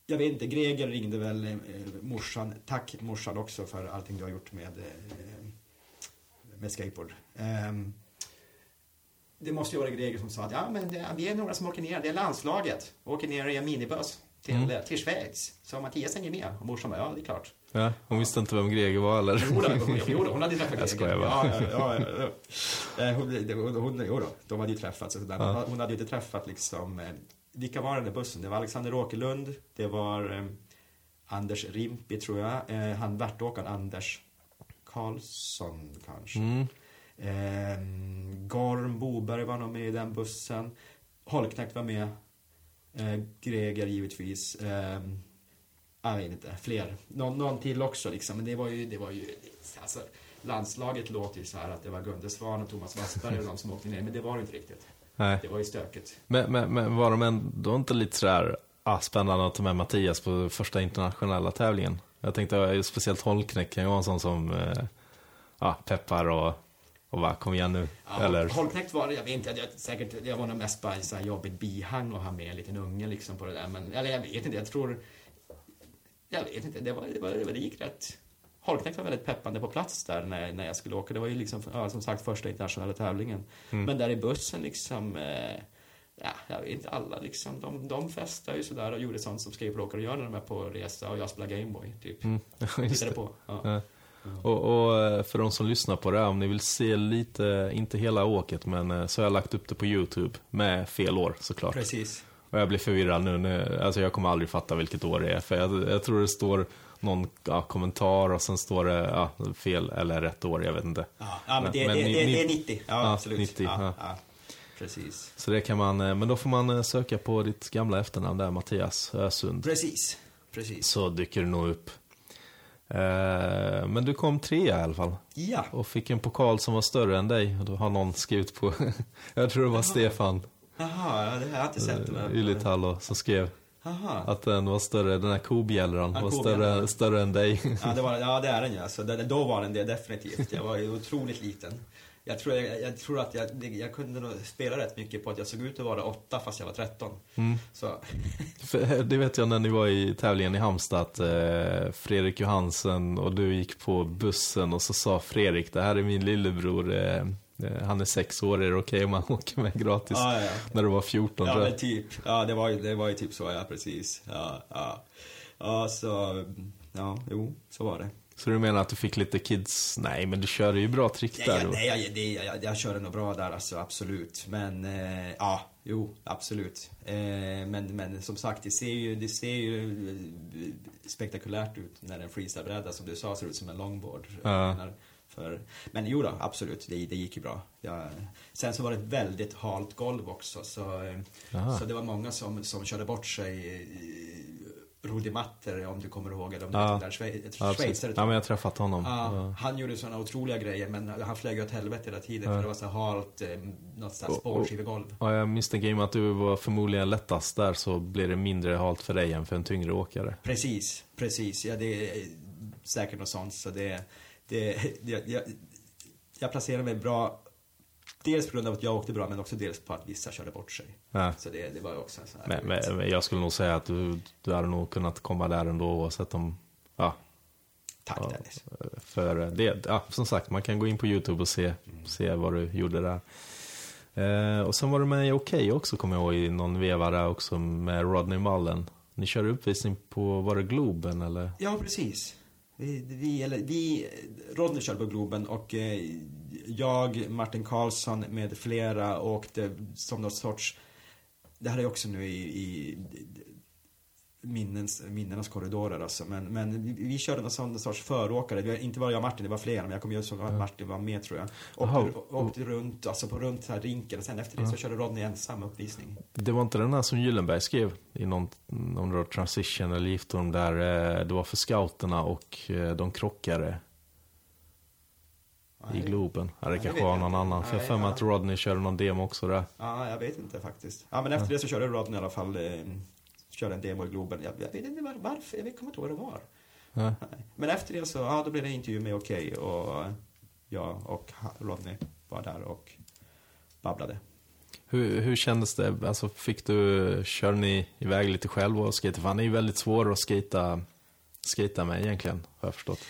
jag vet inte, Greger ringde väl eh, morsan. Tack morsan också för allting du har gjort med, eh, med skateboard. Ehm, det måste ju vara Greger som sa att ja, men det, vi är några som åker ner. Det är landslaget. Åker ner i en minibuss till, Mm. till Schweiz. Så Mattias hänger med. Och morsan bara, ja det är klart. Ja, hon visste inte vem Greger var eller? Jo, då, jo, då, hon hade träffat Jag skojar Greger. bara. Ja, ja, ja, ja. Eh, Hon, hon, hon, jo då, de hade ju träffats. och sådär. Ja. Hon hade ju inte träffat liksom... eh, Vilka var den där bussen? Det var Alexander Åkerlund, det var eh, Anders Rimpi tror jag, eh, han värtåkaren Anders Karlsson kanske. Mm. Eh, Gorm Boberg var nog med i den bussen. Holknekt var med. Eh, Greger givetvis. Eh, jag vet inte, fler. Någon, någon till också liksom. Men det var ju, det var ju, alltså, landslaget låter ju så här att det var Gunde Svan och Thomas Wassberg och de som åkte ner. Men det var det inte riktigt. Nej. Det var ju stökigt. Men, men, men var de ändå inte lite sådär ah, spännande att ta med Mattias på första internationella tävlingen? Jag tänkte speciellt Holknekt kan ju vara en sån som eh, ah, peppar och, och bara kom igen nu. Ja, Eller, Holknekt var det, jag vet inte, jag, säkert, jag var nog mest bara en jobbigt bihang att ha med en liten unge liksom på det där. Men, eller jag vet inte, jag tror, jag vet inte, det, var, det, var, det, var, det gick rätt. Holknekt var väldigt peppande på plats där när, när jag skulle åka. Det var ju liksom, ja, som sagt, första internationella tävlingen. Mm. Men där i bussen liksom, eh, ja, jag vet inte, alla liksom, de, de festade ju sådär och gjorde sånt som skateboardåkare gör när de är på resa och jag spelar Gameboy, typ. mm, Tittade på. Ja. Ja. Och, och eh, för de som lyssnar på det här, om ni vill se lite, inte hela åket, men eh, så har jag lagt upp det på YouTube med fel år såklart. Precis. Och jag blir förvirrad nu, nu. Alltså jag kommer aldrig fatta vilket år det är. För jag, jag tror det står någon ja, kommentar och sen står det ja, fel eller rätt år, jag vet inte. Ja, ja men, det, men det, ni- det, det är 90. Ja, absolut. 90, ja. Precis. Så det kan man, eh, men då får man söka på ditt gamla efternamn där, Mattias Ösund. Precis. Precis. Så dyker det nog upp. Eh, Men du kom trea i alla fall. Ja. Och fick en pokal som var större än dig. Och då har någon skrivit på, jag tror det var Stefan Jaha, ja, det har jag inte sett. men- Ylitalo som skrev Jaha. att den var större, den här kobjällran Ja, var större, större än dig. Ja, det, var, ja, det är den ju. Alltså, det, då var den det definitivt. Jag var ju otroligt liten. Jag tror, jag, jag tror att jag, jag kunde nog spela rätt mycket på att jag såg ut att vara åtta fast jag var 13. Mm. Så, För Det vet jag när ni var i tävlingen i Halmstad att eh, Fredrik Johansen och du gick på bussen och så sa Fredrik, det här är min lillebror, eh, eh, han är sex år, är det okej om han åker med gratis? ja, ja. När du var 14 Ja, men typ. Ja, det var, det var ju typ så, ja, precis. Ja, ja. Ja, så, ja, jo, så var det. Så du menar att du fick lite kids, nej men du körde ju bra trick där. ja, nej, jag, det, jag, jag körde nog bra där, alltså, absolut. Men, eh, ja, jo, absolut. Eh, men, men som sagt, det ser ju, det ser ju eh, spektakulärt ut när en freestylebräda, som du sa, ser ut som en longboard. Ja. För, men jo då, absolut, det, det gick ju bra. Jag, sen så var det ett väldigt halt golv också, så, eh, Aha. så det var många som, som körde bort sig i Rudi Matter, om du kommer ihåg, eller om du Ja. där schwe- Ja, schweizare. ja men jag har träffat honom. Ja, han gjorde sådana otroliga grejer men han flög åt helvete hela tiden Ja. för det var så halt, eh, något sånt spårskivegolv. Ja, jag misstänker i och med att du var förmodligen lättast där så blir det mindre halt för dig än för en tyngre åkare. Precis, precis. Ja, det är säkert något sånt så det, det, det jag, jag placerar mig bra dels på grund av att jag åkte bra, men också dels på att vissa körde bort sig. Ja. Så det, det var ju också så här. Men, men, men jag skulle nog säga att du, du hade nog kunnat komma där ändå oavsett om... Ja, Tack Ja. Dennis. för det, ja, som sagt, man kan gå in på YouTube och se, se vad du gjorde där. Eh, och sen var du med i Okej också, kommer jag ihåg, i någon veva där också med Rodney Mullen. Ni körde uppvisning på, var det Globen eller? Ja, precis. Vi, vi, eller, vi, Rodney körde på Globen och eh, jag, Martin Karlsson med flera åkte som någon sorts, det här är också nu i, i minnens, minnenas korridorer alltså, men, men vi, vi körde någon sån sorts föråkare, vi, inte bara jag och Martin, det var flera, men jag kommer ihåg att Martin var med tror jag. Åkte, åkte runt, alltså på runt här rinken och sen efter det så körde Rodney ensam uppvisning. Det var inte den här som Gyllenberg skrev i någon, någon då transition eller giftorm där eh, det var för scouterna och eh, de krockade i. Globen. Ja, det kanske det var någon inte. annan. För jag för mig ja. att Rodney körde någon demo också där. Ja, jag vet inte faktiskt. Ja, men efter det så körde Rodney i alla fall, eh, körde en demo i Globen. Jag, jag vet inte var, varför, jag kommer inte ihåg vad det var. Ja. Men efter det så, ja då blev det en intervju med Okej och jag och Rodney var där och babblade. Hur, hur kändes det? Alltså fick du, körde ni iväg lite själv och skejta? För han är ju väldigt svår att skejta, skejta med egentligen, har jag förstått.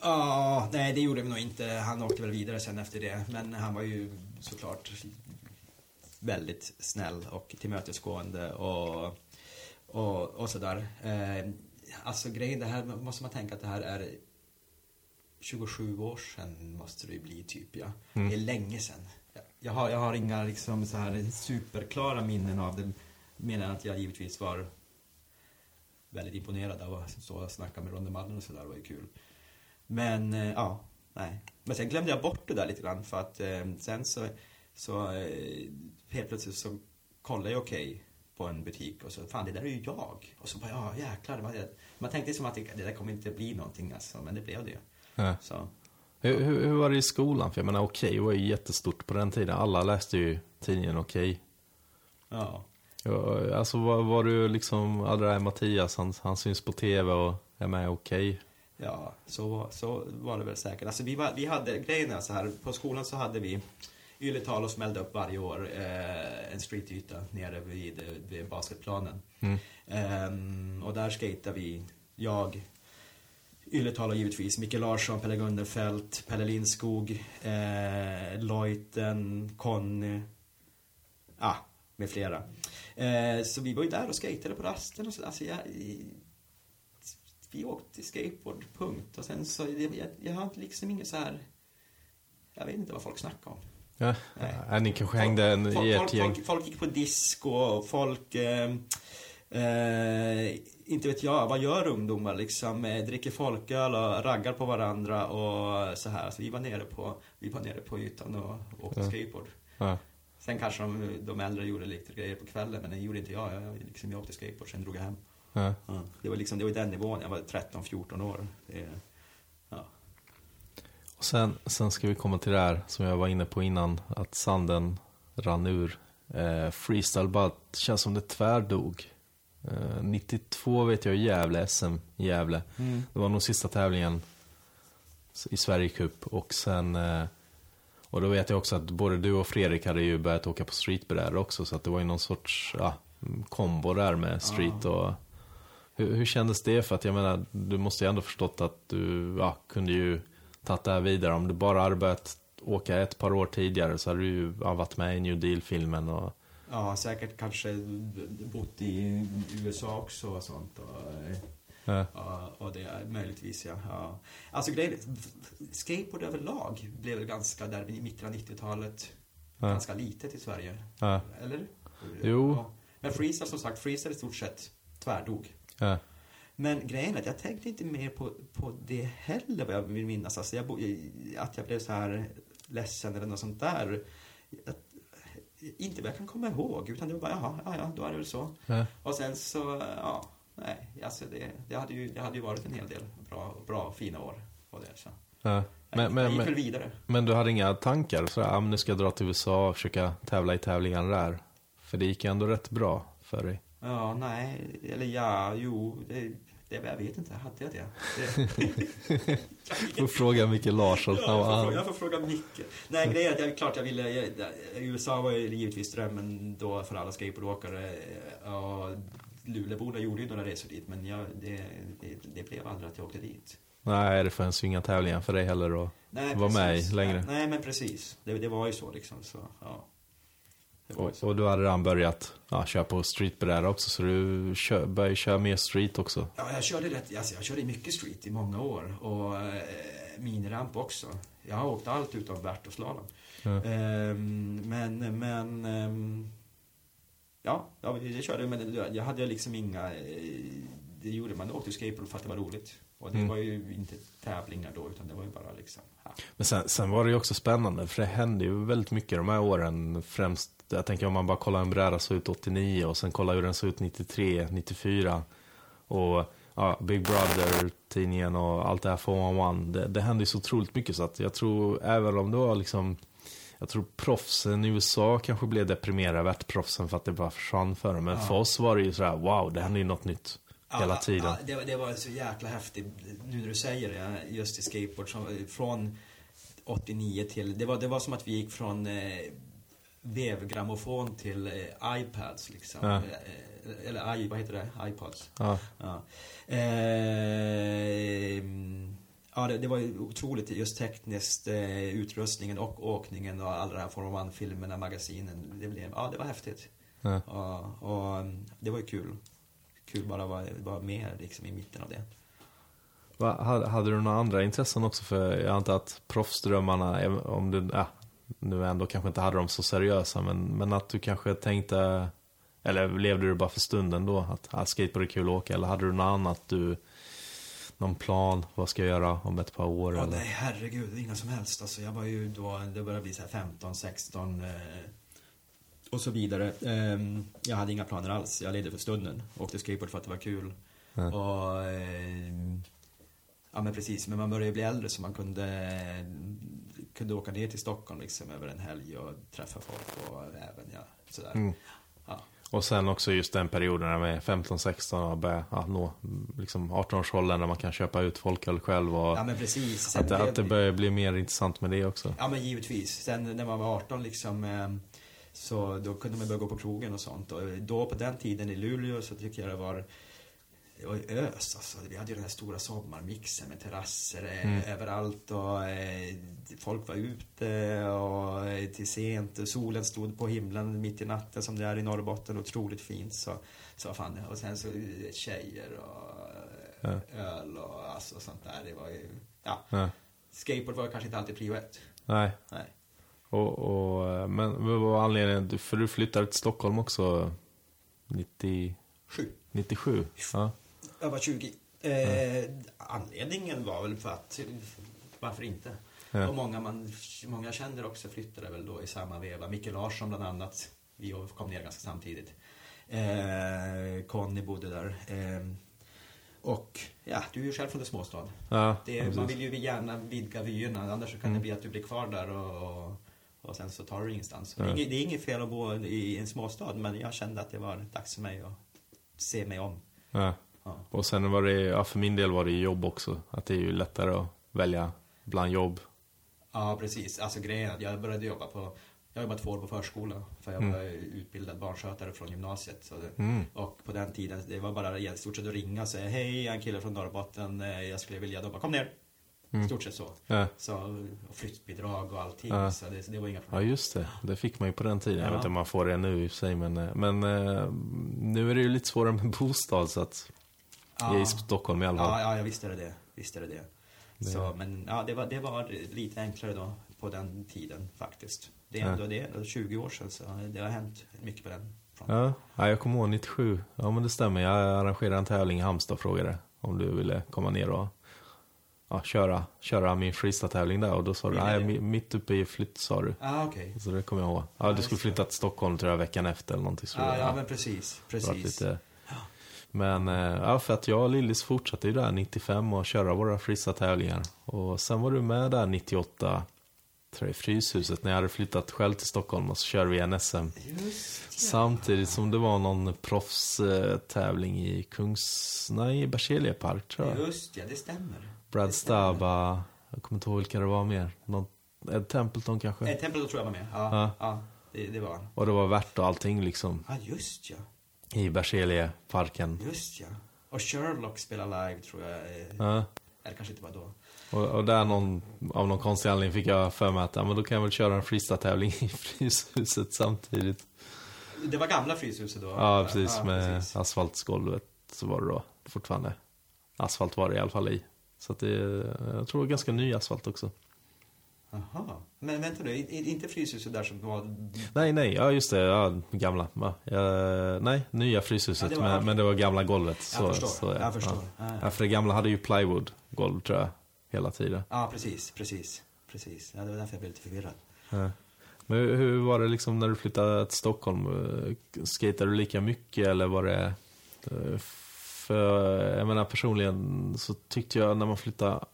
Ja, nej det gjorde vi nog inte. Han åkte väl vidare sen efter det. Men han var ju såklart väldigt snäll och tillmötesgående och, och, och sådär. Eh, alltså grejen, det här måste man tänka att det här är 27 år sedan måste det bli typ ja. Mm. Det är länge sedan. Jag har, jag har inga liksom så här superklara minnen av det. Menar att jag givetvis var väldigt imponerad av att stå och snacka med Ronde Mallen och sådär. Det var ju kul. Men eh, ja, nej. Men sen glömde jag bort det där lite grann för att eh, sen så, så eh, helt plötsligt så kollade jag okej på en butik och så fan det där är ju jag. Och så bara ja jäklar. det var- Man tänkte som att det, det där kommer inte bli någonting alltså, men det blev det. Ja. Så. Hur, hur, hur var det i skolan? För jag menar, Okej var ju jättestort på den tiden. Alla läste ju tidningen Okej. Ja. Ja, alltså var, var du liksom, ja det där är Mattias, han, han syns på tv och är med Okej. Ja, så, så var det väl säkert. Alltså vi, var, vi hade, grejen är så här, på skolan så hade vi Ylletal och smällde upp varje år eh, en streetyta nere vid, vid basketplanen. Mm. Ehm, och där skejtade vi, jag, Ylletala givetvis, Micke Larsson, Pelle Gunderfelt, Pelle Lindskog, eh, Leuten, Conny, ah, med flera. Eh, så vi var ju där och skejtade på rasten och så, alltså jag, vi åkte skateboard, punkt. Och sen så, jag, jag, jag har liksom inget så här, jag vet inte vad folk snackar om. Ja. Nej. Ja, ni kanske hängde en, folk, i ert folk, gäng. folk, folk gick på disco och folk, eh, eh, inte vet jag, vad gör ungdomar liksom? Eh, dricker folköl och raggar på varandra och så här. Så vi var nere på, vi var nere på ytan och åkte Ja. skateboard. Ja. Sen kanske de, de äldre gjorde lite grejer på kvällen, men det gjorde inte jag. Jag, liksom, jag åkte skateboard, sen drog jag hem. Ja. Det var liksom, det var den nivån. Jag var 13-14 år. Det. Och sen, sen ska vi komma till det här som jag var inne på innan, att sanden rann ur. Eh, freestyle bara känns som det tvärdog. Eh, 92 vet jag Gävle, SM i Gävle. Det var nog sista tävlingen i Sverige Cup och sen eh, och då vet jag också att både du och Fredrik hade ju börjat åka på streetbrädor också så att det var ju någon sorts ja, kombo där med street och hur, hur kändes det? För att jag menar, du måste ju ändå förstått att du ja, kunde ju tagit det här vidare. Om du bara hade börjat åka ett par år tidigare så hade du ju varit med i New Deal-filmen och ja, säkert kanske bott i USA också och sånt. Och, ja, Ja, och det är möjligtvis ja. ja. Alltså grejen skateboard överlag blev väl ganska där i mitten av 90-talet Ja. ganska litet i Sverige. ja, Eller? Jo. Ja. Men freestyle som sagt, freestyle i stort sett tvärdog. Men grejen är att jag tänkte inte mer på, på det heller vad jag vill minnas. Alltså jag, att jag blev så här ledsen eller något sånt där. Att, inte vad jag kan komma ihåg, utan det var bara jaha, ja, ja, då är det väl så. ja, Och sen så, ja, nej, alltså det, det, hade, ju, det hade ju varit en hel del bra, bra fina år på det. Så. ja. Men, jag men, gick väl men, vidare. men du hade inga tankar? Så ah, nu ska jag dra till USA och försöka tävla i tävlingar där? För det gick ju ändå rätt bra för dig. Ja, nej, eller ja, jo, det, Det, jag vet inte, hade jag det? det... får fråga Micke Larsson. Ja, jag, får fråga, jag får fråga Micke. Nej, grejen är att jag, klart jag ville... Jag, USA var ju givetvis drömmen då för alla skateboardåkare. Och Luleåborna gjorde ju några resor dit, men jag, det, det, det blev aldrig att jag åkte dit. Nej, det fanns ju inga tävlingar för dig heller att vara med i längre. Nej, nej, men precis. Det, det var ju så liksom. Så, ja. Och, och, du hade redan börjat ja, köra på streetbräda också, så du kör, började köra mer street också? Ja, jag körde rätt, alltså, jag körde mycket street i många år. Och eh, miniramp också. Jag har åkt allt utom värt och slalom. Ja. Ehm, men, men... Ehm, ja, jag körde, men jag hade liksom inga... Eh, det gjorde man, åkte skateboard för att det var roligt. Och det mm. var ju inte tävlingar då, utan det var ju bara liksom... Ja. Men sen, sen var det ju också spännande, för det hände ju väldigt mycket de här åren. Främst, jag tänker om man bara kollar en bräda så ut 89 och sen kollar hur den såg ut 93, 94. Och ja, Big Brother-tidningen och allt det här 411. Det, det hände ju så otroligt mycket så att jag tror, även om det var liksom jag tror proffsen i USA kanske blev deprimerade, värtproffsen för att det bara försvann för dem. Men ja. för oss var det ju sådär, wow, det hände ju något nytt hela tiden. Ja, det, det, var så jäkla häftigt, nu när du säger det, just i skateboard. Från 89 till, det var, det var som att vi gick från eh, vevgrammofon till eh, iPads liksom. Ja. Eh, eller i, vad heter det? iPods. Ja. ja. Eh, ja, det, det, var ju otroligt just tekniskt, eh, utrustningen och åkningen och alla de här Form 1-filmerna, magasinen. Det, blev, ja, det var häftigt. Ja. Och, och, det var ju kul kul bara att vara, vara med liksom i mitten av det. Va, hade, hade, du några andra intressen också? För jag antar att proffsdrömmarna, om du ja, nu ändå kanske inte hade dem så seriösa, men, men att du kanske tänkte, eller levde du bara för stunden då? Att, att skateboard är kul att åka, eller hade du något annat du någon plan? Vad ska jag göra om ett par år? Ja, eller? nej, herregud, inga som helst. Alltså, jag var ju då, det började bli så 15, 16, eh, och så vidare. Um, jag hade inga planer alls. Jag levde för stunden. Åkte skateboard för att det var kul. Mm. Och, um, ja men precis, men man började ju bli äldre så man kunde, kunde åka ner till Stockholm liksom över en helg och träffa folk och även ja, sådär. Mm. Ja. Och sen också just den perioden med 15-16 och börja ja, nå liksom 18-årsåldern när man kan köpa ut folköl själv. Och ja men precis. att, det, att det börjar bli mer intressant med det också. Ja men givetvis. Sen när man var 18 liksom eh, så då kunde man börja gå på krogen och sånt. Och då på den tiden i Luleå så tycker jag det var det var ös alltså. Vi hade ju den här stora sommarmixen med terrasser eh, mm. överallt och eh, folk var ute och eh, till sent. Solen stod på himlen mitt i natten som det är i Norrbotten. Otroligt fint. Så, så fan, och sen så tjejer och ja. öl och alltså, sånt där. Det var ju, ja. ja. Skateboard var kanske inte alltid prio ett. Nej. Nej. Och, och, men vad var anledningen? För du flyttade till Stockholm också 97. 97? Ja. Jag var 20. Eh, anledningen var väl för att, varför inte? Ja. Och många, man, många känner också flyttade väl då i samma veva. Micke Larsson bland annat. Vi kom ner ganska samtidigt. Eh, Conny bodde där. Eh, och ja, du är ju själv från en småstad. Ja, det, man vill ju gärna vidga vyerna, annars kan mm. det bli att du blir kvar där och, och och sen så tar du ingenstans. Ja. Det, är, det är inget fel att bo i en småstad, men jag kände att det var dags för mig att se mig om. Ja. Ja. Och sen var det, ja, för min del var det jobb också. Att det är ju lättare att välja bland jobb. Ja, precis. Alltså grejen är att jag började jobba på jag jobbade två år på förskola, för jag mm. var utbildad barnskötare från gymnasiet. Det, mm. Och på den tiden, det var bara i stort sett att ringa och säga Hej, jag är en kille från Norrbotten, eh, jag skulle vilja jobba. Kom ner! Mm. Stort sett så. Ja. så. Och flyttbidrag och allting. Ja. Så, det, det var inga problem. Ja, just det. Det fick man ju på den tiden. Ja. Jag vet inte om man får det nu i och för sig. Men, eh, men eh, nu är det ju lite svårare med bostad. Så att, ja. I Stockholm i alla fall. Ja, ja, visst är det det. Visst är det det. det. Så, men ja, det var, det var lite enklare då på den tiden faktiskt. Det är ändå det, 20 år sedan så det har hänt mycket på den Ja, ja, jag kommer ihåg 97. Ja, men det stämmer. Jag arrangerade en tävling i Halmstad och frågade om du ville komma ner och ja, köra, köra min freestyle-tävling där och då sa du, nej, mitt uppe i flytt sa du. Ah, okay. Så det kommer jag ihåg. Ja, du skulle flytta till Stockholm tror jag veckan efter eller någonting. Så ah, ja, men precis, precis. Lite... Men eh, ja, för att jag och Lillis fortsatte ju där 95 och köra våra freestyle-tävlingar. Och sen var du med där 98 tror jag, i Fryshuset när jag hade flyttat själv till Stockholm och så körde vi en SM. Just Samtidigt som det var någon proffstävling i Kungs... Nej, i Berzelii park tror jag. Just ja, det stämmer. Brad det stämmer. Staba, jag kommer inte ihåg vilka det var mer. Någon, Ed Templeton kanske? Eh, Tempel tror jag var med. Ja, Ja. ja. det, det var. Och det var värt och allting liksom Ja, just ja. I Berzelii parken. Just ja. Och Sherlock spelar live tror jag. eh, Ja. Eller kanske inte var då. Och, och där någon, av någon konstig anledning fick jag för mig att ja, men då kan jag väl köra en freestyle-tävling i Fryshuset samtidigt. Det var gamla Fryshuset då? Ja, precis. Ja, med precis. asfaltsgolvet så var det då fortfarande. Asfalt var det i alla fall i. Så att det, jag tror det var ganska ny asfalt också. Jaha. Men vänta nu, inte Fryshuset där som var... Nej, nej, ja just det, ja, gamla. Ja, nej, nya Fryshuset, Ja, det men, men det var gamla golvet. Jag förstår, så, ja. jag förstår. Ja. För det gamla hade ju plywood-golv tror jag, hela tiden. ja, precis, precis. Precis. Ja, det var därför jag blev lite förvirrad. Men hur, hur var det liksom när du flyttade till Stockholm? Skatade du lika mycket eller var det... eh, För jag menar personligen så tyckte jag när man flyttade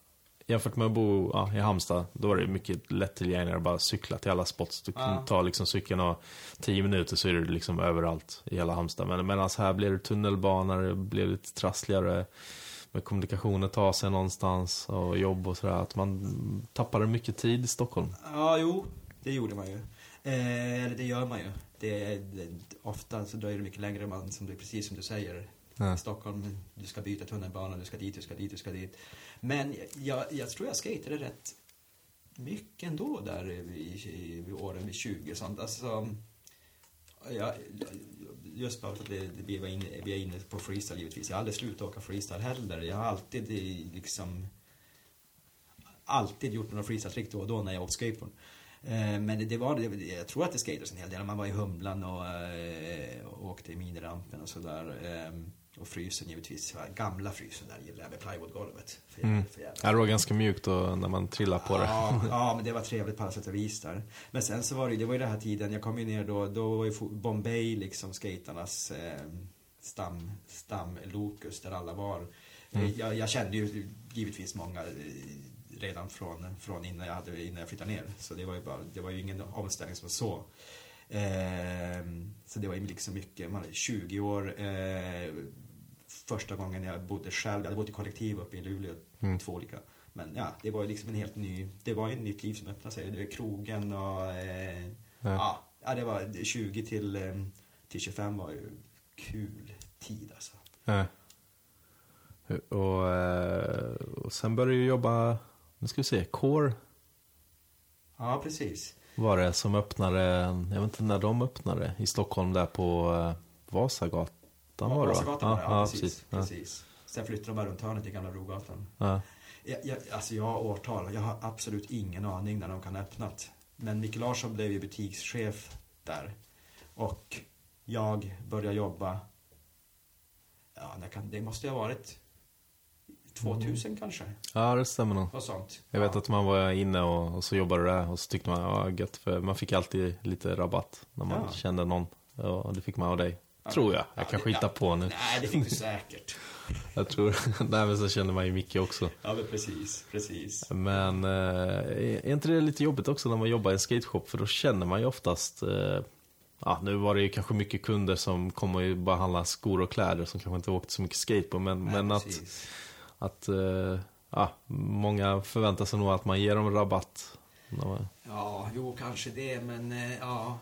Jämfört med att bo ja, i Halmstad, då var det mycket lättillgängligare att bara cykla till alla spots. Du kunde Ja. ta liksom cykeln och tio minuter så är du liksom överallt i hela Halmstad. Men medan här blev det tunnelbana, det blev lite trassligare med kommunikationer, ta sig någonstans och jobb och sådär. Att man tappade mycket tid i Stockholm. Ja, jo, det gjorde man ju. Eh, eller det gör man ju. Det, det, ofta så dröjer det mycket längre än man, som det, precis som du säger. Ja. I Stockholm, du ska byta tunnelbana, du ska dit, du ska dit, du ska dit. Men jag, jag tror jag skejtade rätt mycket ändå där i, i, i åren vid 20 och sånt. Alltså, jag, just för att vi, vi, var inne, vi är inne på freestyle givetvis. Jag har aldrig slutat åka freestyle heller. Jag har alltid eh, liksom alltid gjort några freestyle-trick då och då när jag åkt skateboard. Eh, men det var, det- jag tror att det skatades en hel del. Man var i Humlan och, och åkte i minirampen och sådär. Ehm, Eh, Och frysen givetvis. Gamla frysen där gillade jag med plywoodgolvet. För Mm. jävla- för jävla- Ja, det var ganska mjukt då, när man trillade på det. Ja, ja, men det var trevligt på alla sätt och vis där. Men sen så var det, det var ju den här tiden, jag kom ju ner då, då var ju Bombay liksom skaternas eh, stam, stamlokus där alla var. Mm. Jag, jag kände ju givetvis många eh, redan från, från innan, jag hade, innan jag flyttade ner. Så det var ju, bara, det var ju ingen omställning som så. Eh, så det var ju liksom mycket, man är 20 år, eh, första gången jag bodde själv, jag hade bott i kollektiv uppe i Luleå, Mm. två olika. Men ja, det var ju liksom en helt ny, det var ju ett nytt liv som öppnade sig. Det var krogen och eh, Ja. ja. det var 20 till, eh, till 25 var ju kul tid alltså. Ja. Och, eh, och sen började jag jobba, nu ska vi se, Core Ja, precis. var det som öppnade, jag vet inte när de öppnade, i Stockholm där på eh, Vasagatan var det va? Vasagatan det, ja, precis. precis. Ja. precis. Sen flyttade de bara runt hörnet till Gamla Brogatan. Ja. Jag, jag, alltså jag har årtal, jag har absolut ingen aning när de kan ha öppnat. Men Micke Larsson blev ju butikschef där. Och jag började jobba, ja, kan, det måste ju ha varit 2000 kanske. ja, det stämmer nog. Och sånt. Jag vet ja. att man var inne och, och så jobbade där och så tyckte man, ja gött, för man fick alltid lite rabatt när man Ja. kände någon. Och det fick man av dig. Tror jag. Jag Ja, kanske det- hittar på nu. Nej, det fick du säkert. Jag tror, nej men så kände man ju Micke också. Ja, men precis, precis. Men eh, är inte det lite jobbigt också när man jobbar i en skateshop? För då känner man ju oftast, eh, ja nu var det ju kanske mycket kunder som kom och bara handla skor och kläder som kanske inte åkte så mycket skateboard. Men, Nej, men att, att eh, ja, många förväntar sig nog att man ger dem rabatt. Ja, jo, kanske det, men ja.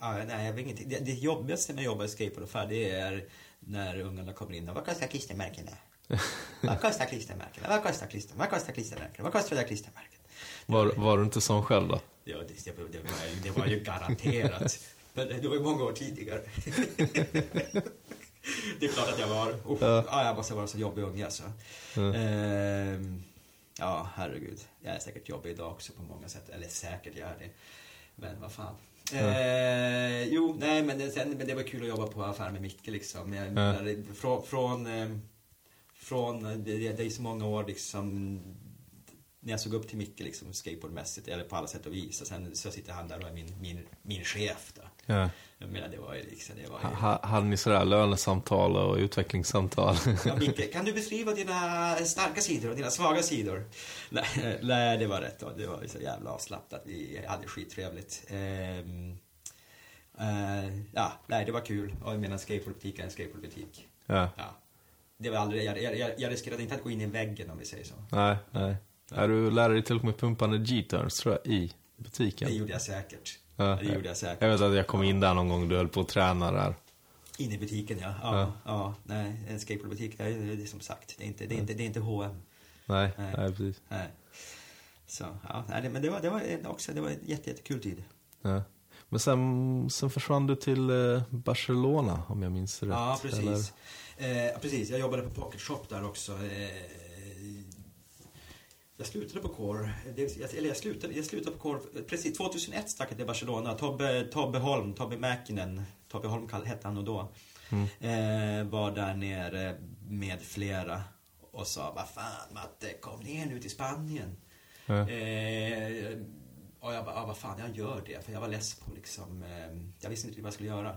Ja nej, jag vet ingenting. Det, det jobbigaste med att jobba i skateboardaffär, det är när ungarna kommer in och vad kostar klistermärkena? vad kostar klistermärkena? Vad kostar klister? Vad kostar klistermärkena? Vad kostar det klistermärket? Var, var du inte sån själv då? Ja, det, det, det, var, ju- det var ju garanterat. Men det var ju många år tidigare. det är klart att jag var. Oh, Ja. ja. jag måste vara så jobbig unge alltså. Mm. Ehm, ja, herregud. Jag är säkert jobbig idag också på många sätt. Eller säkert, jag är det. Men vad fan. Eh, jo, nej, men det, sen, men det var kul att jobba på affär med Micke liksom. Jag, menar, från, från, eh, från det, det, det är så många år liksom när jag såg upp till Micke liksom skateboardmässigt eller på alla sätt och vis och sen så sitter han där och är min, min, min chef då. Ja. Jag menar, det var ju liksom, det var ju... Ha, hade ni sådär lönesamtal och utvecklingssamtal? Ja, Micke, kan du beskriva dina starka sidor och dina svaga sidor? Nej, nej det var rätt. då. Det var ju så jävla avslappnat. Vi hade skittrevligt. Ehm, eh, ja, nej, det var kul. Och jag menar, skateboardbutik är en skateboardbutik. ja. Ja. Det var aldrig, jag, jag, jag, riskerade inte att gå in i väggen om vi säger så. Nej, nej. Är du lärde dig till och med pumpande G-turns tror jag i butiken? Det gjorde jag säkert. Ja, det gjorde jag säkert. Jag vet att jag kom in där någon gång du höll på att träna där. In i butiken, ja. Ja, Ja. ja. nej, en skateboardbutik, det är, som sagt, det är inte, det är inte, det är inte H&M. Nej, Nej. nej, precis. Nej. Så, ja, nej, men det var, det var också, det var en jätte, jättekul tid. Ja. Men sen, sen försvann du till eh, Barcelona om jag minns rätt. Ja, precis. Eh, precis, jag jobbade på Pocket Shop där också. Eh, jag slutade på Core, eller jag slutade, jag slutade på Core, precis 2001 stack jag till Barcelona. Tobbe, Tobbe Holm, Tobbe Mäkinen, Tobbe Holm hette han nog då. Mm. Eh, var där nere med flera och sa, vad fan Matte, kom ner nu till Spanien. Ja. Eh, och jag bara, ah, vad fan, jag gör det. För jag var less på liksom, eh, jag visste inte vad jag skulle göra.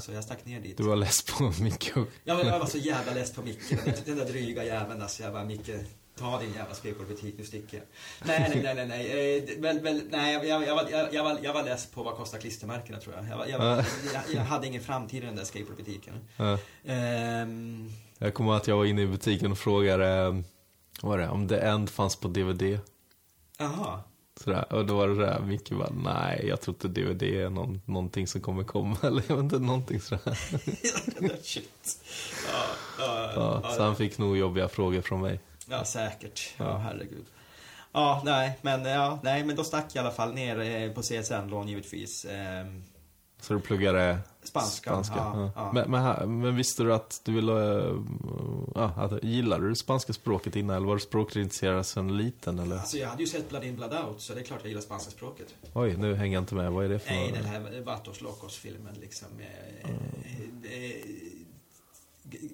Så jag stack ner dit. Du var less på Micke och... Jag var, jag var så jävla less på Micke. Den, den där dryga jäveln alltså. Jag bara, Micke, ta din jävla skateboardbutik, nu sticker jag. Nej, nej, nej, nej, nej. Eh, väl, väl, nej jag, jag, jag, var, jag, jag, var, jag var less på vad kostar klistermärkena tror jag. Jag, jag, jag, jag hade ingen framtid i den där skateboardbutiken. Ehm, Jag kommer ihåg att jag var inne i butiken och frågade eh, vad var det, om The End fanns på DVD. Jaha. Sådär. Och då var det sådär, Micke bara, nej, jag tror inte DVD är någon, någonting som kommer komma. Eller jag vet inte, någonting sådär. Shit. Ja, ja, Ja, ja, så han fick nog jobbiga frågor från mig. Ja, säkert. Ja, herregud. Ja, nej, men, ja, nej, men då stack jag i alla fall ner eh, på CSN-lån givetvis. Ehm, Så du pluggade Spanska, spanska? ja, ja. Men, men, men visste du att du ville, ja, att, gillade du spanska språket innan eller var du språkintresserad sedan liten eller? Alltså jag hade ju sett Blood In Blood Out, så det är klart jag gillar spanska språket. Oj, nu hänger jag inte med, vad är det för Nej, den här Vatos Locos-filmen liksom. Eh, eh,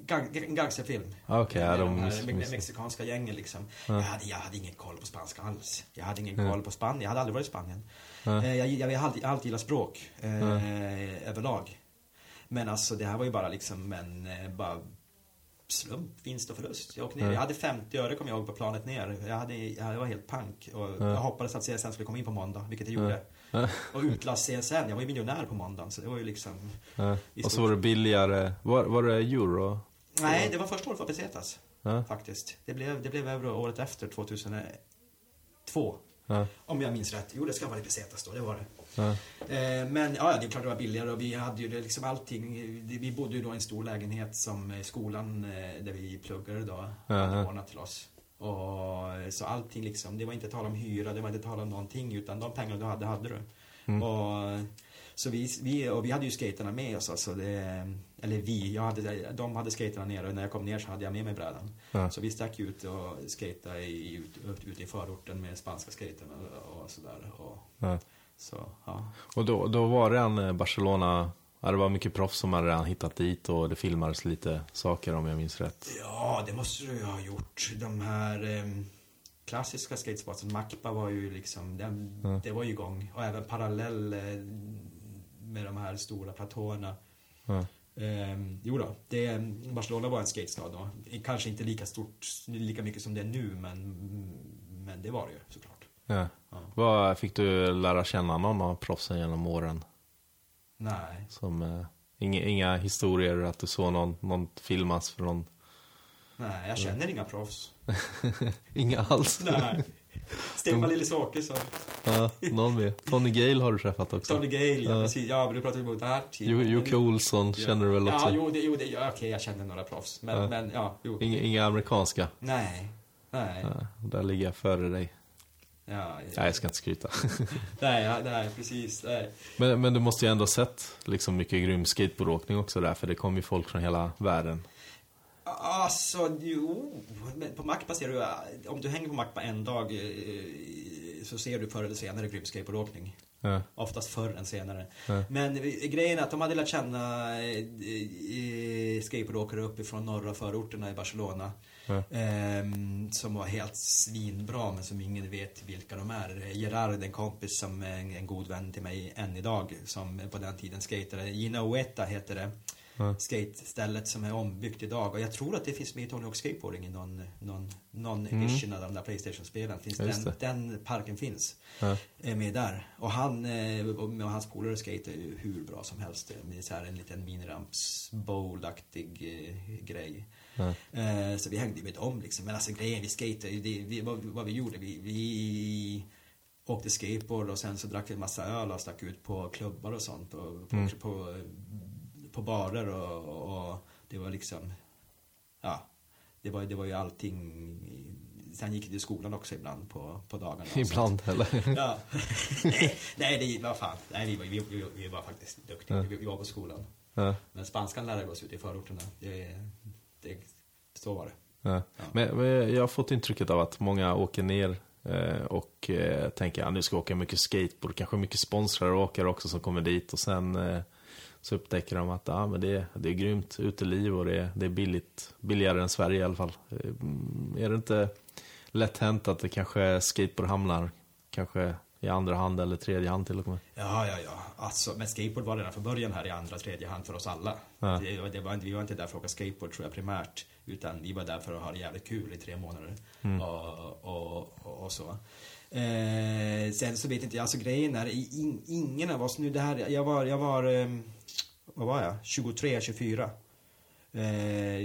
gang, gang, gangsterfilm. Okej, ja, Med de de här mexikanska gängen liksom. Ja. Jag, hade, jag hade ingen koll på spanska alls. Jag hade ingen Ja. koll på Spanien. Jag hade aldrig varit i Spanien. Ja. Eh, Jag, jag, jag har alltid, alltid gillat språk eh, Ja. överlag. Men alltså det här var ju bara liksom en eh, bara slump, vinst och förlust. Jag åkte ner. Ja. Jag hade 50 öre kom jag ihåg på planet ner. Jag, hade, jag var helt pank. Och Ja. Jag hoppades att CSN skulle komma in på måndag, vilket det Ja. gjorde. Ja. Och utlast CSN. Jag var ju miljonär på måndagen. Så det var ju liksom... Ja. Och så var det billigare, var, var det euro? Nej, det var första året för pesetas. Ja. Faktiskt. Det blev, det blev euro året efter, 2002. Ja. Om jag minns rätt. Jo, det ska vara pesetas då. Det var det. Ja. Eh, Men ja, det är klart det var billigare och vi hade ju liksom allting. Vi bodde ju då i en stor lägenhet som eh, skolan eh, där vi pluggade då hade ordnat till oss. Och så allting liksom, det var inte tal om hyra, det var inte tal om någonting utan de pengarna du hade, hade du. Mm. Och, så vi, vi, och vi hade ju skaterna med oss alltså det, eller vi, jag hade, de hade skaterna nere och när jag kom ner så hade jag med mig brädan. Ja. Så vi stack ut och skata i, ut, ut, ute i förorten med spanska skaterna och, och sådär. Och, Ja. så, ja. Och då, då var redan eh, Barcelona, ja, det var mycket proffs som hade redan hittat dit och det filmades lite saker om jag minns rätt. Ja, det måste du ha gjort. De här eh, klassiska skatespotsen, Macpa var ju liksom, den, Ja. det var ju igång. Och även parallell eh, med de här stora platåerna. Ja. Eh, jo då, det, Barcelona var en skatestad då. Kanske inte lika stort, lika mycket som det är nu, men, men det var det ju såklart. Ja. Ja. Vad, fick du lära känna någon av proffsen genom åren? Nej. Som, eh, inga, inga historier att du såg någon, någon filmas från... Nej, jag känner inga proffs. Inga alls? Nej. Stefan Lillis Åkesson, Ja, någon mer. Tony Gale har du träffat också. Tony Gale, ja, Ja. precis. Ja, men du pratar ju om där. Jo- Jocke Olsson känner du väl också? Ja, jo, det, jo det, ja, okej, jag känner några proffs. Men, Ja. men ja, jo. Inga, inga amerikanska? Nej. Nej. Ja, där ligger jag före dig. Ja, Nej, jag ska inte skryta. nej, ja, nej, precis. Nej. Men, men du måste ju ändå ha sett liksom mycket grym skateboardåkning också där, för det kommer ju folk från hela världen. Alltså, jo. Men på Macpa ser du, om du hänger på Macpa en dag eh, så ser du förr eller senare grym skateboardåkning. Ja. Oftast förr än senare. Ja. Men eh, grejen är att de hade lärt känna eh, eh, skateboardåkare uppifrån norra förorterna i Barcelona. Ja. Ehm, som var helt svinbra men som ingen vet vilka de är. Gerard, en kompis som är en, god vän till mig än idag. Som på den tiden skatade. Gina Ueta heter det. Ja. Skatestället som är ombyggt idag. Och jag tror att det finns med i Tony Hawk Skateboarding i någon, någon, någon Mm. edition av de där Playstation-spelen. Den, det. den parken finns. Är med där. Och han eh, och hans polare skater ju hur bra som helst. Med så här en liten miniramps bowl-aktig eh, grej. Eh, så vi hängde ju med dem liksom. Men alltså grejen, vi skatade det, vi, vad, vad vi gjorde, vi, vi åkte skateboard och sen så drack vi en massa öl och stack ut på klubbar och sånt. På, på, Mm. på, på barer och, och det var liksom, ja. Det var, det var ju allting. Sen gick vi till skolan också ibland på, på dagarna. Ibland, eller? Ja. nej, nej, det var fan. Nej, vi var, vi, vi, vi var faktiskt duktiga. Ja. Vi, vi var på skolan. Ja. Men spanskan lärde vi oss ute i förorterna. Det, det, så var det. Ja. Men, men jag har fått intrycket av att många åker ner eh, och eh, tänker att nu ska jag åka mycket skateboard, kanske mycket sponsrare och åkare också som kommer dit och sen eh, så upptäcker de att ah, men det, det är grymt uteliv och det, är- det är billigt, billigare än Sverige i alla fall. Eh, mm, Är det inte lätt hänt att det kanske skateboard hamnar kanske i andra hand eller tredje hand till och med? Ja, ja, ja. Alltså, men skateboard var redan från början här i andra, tredje hand för oss alla. Ja. Det, det var, inte- vi var inte där för att åka skateboard tror jag primärt. Utan vi var där för att ha det jävligt kul i tre månader. Och, och, och, och så. Eh, sen så vet inte jag, alltså grejen är, in, ingen av oss nu, det här, jag var, jag var, ehm, vad var jag? 23, 24. Eh,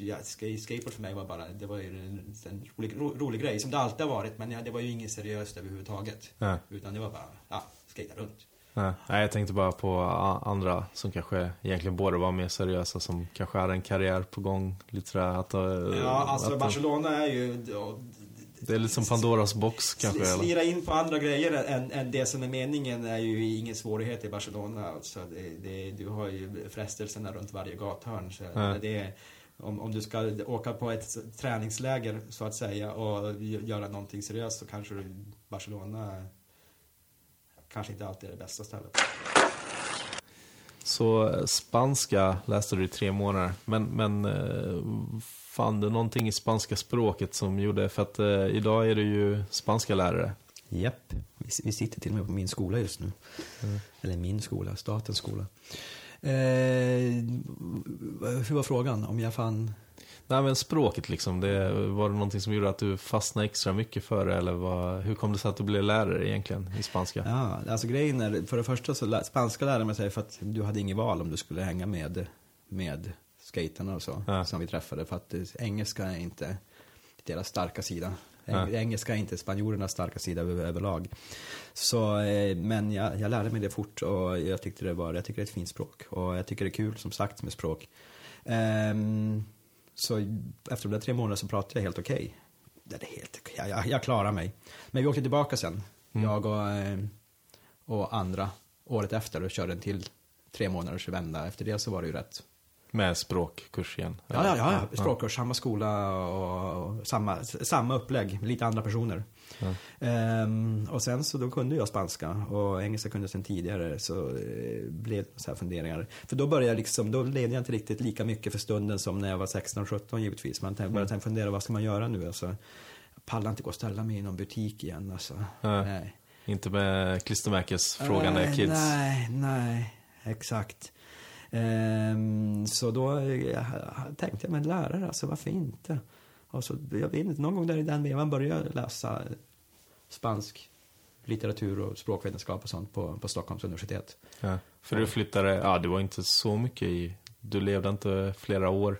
ja, ska- skateboard för mig var bara, det var ju en, en rolig, ro, rolig grej som det alltid har varit. Men ja, det var ju inget seriöst överhuvudtaget. Ja. Utan det var bara, ja, skata runt. Nej, jag tänkte bara på andra som kanske egentligen borde vara mer seriösa, som kanske hade en karriär på gång. Lite sådär att, eh, Ja, alltså att Barcelona är ju... Det är lite som Pandoras box kanske. Eller? Slira in på andra grejer än, än det som är meningen är ju ingen svårighet i Barcelona. Alltså det, det, du har ju frestelserna runt varje gathörn. Så det om, om du ska åka på ett träningsläger så att säga och gö- göra någonting seriöst så kanske Barcelona kanske inte alltid är det bästa stället. Så spanska läste du i tre månader. Men, men eh, fann du någonting i spanska språket som gjorde, för att eh, idag är du ju spanska lärare. Japp, vi, vi sitter till och med på min skola just nu. Eller min skola, statens skola. Eh, hur var frågan? Om jag fann... Nej men språket liksom, det, var det någonting som gjorde att du fastnade extra mycket för det? Eller vad, hur kom det sig att du blev lärare egentligen i spanska? Ja, alltså grejen är, för det första så spanska lärde man sig för att du hade inget val om du skulle hänga med, med skaterna och så, Ja. som vi träffade. För att engelska är inte deras starka sida. Ja. Engelska är inte spanjorernas starka sida över, överlag. Så, eh, men jag, jag lärde mig det fort och jag tyckte det var, jag tycker det är ett fint språk. Och jag tycker det är kul som sagt med språk. Ehm, så efter de där tre månaderna så pratade jag helt okej. Det är helt okej, jag, jag, jag klarar mig. Men vi åkte tillbaka sen, jag och, eh, och andra, året efter och körde en till tre månaders vända. Efter det så var det ju rätt. Med språkkurs igen? Ja, ja, ja. Språkkurs, samma skola och, och samma, samma upplägg, lite andra personer. Ja. Ehm, och sen så då kunde jag spanska och engelska kunde jag sen tidigare så eh, blev det så här funderingar. För då började jag liksom, då levde jag inte riktigt lika mycket för stunden som när jag var 16-17 givetvis. Man tänkte, började fundera, vad ska man göra nu? Alltså, jag pallar inte gå och ställa mig i någon butik igen alltså. Ja. Nej. Inte med klistermärkesfrågande Nej, kids? Nej, nej, exakt. Ehm, så då eh, tänkte jag, men lärare, alltså varför inte? Och så, jag vet inte, någon gång där i den vevan började jag läsa spansk litteratur och språkvetenskap och sånt på, på Stockholms universitet. Ja. För du flyttade, ja det var inte så mycket i, du levde inte flera år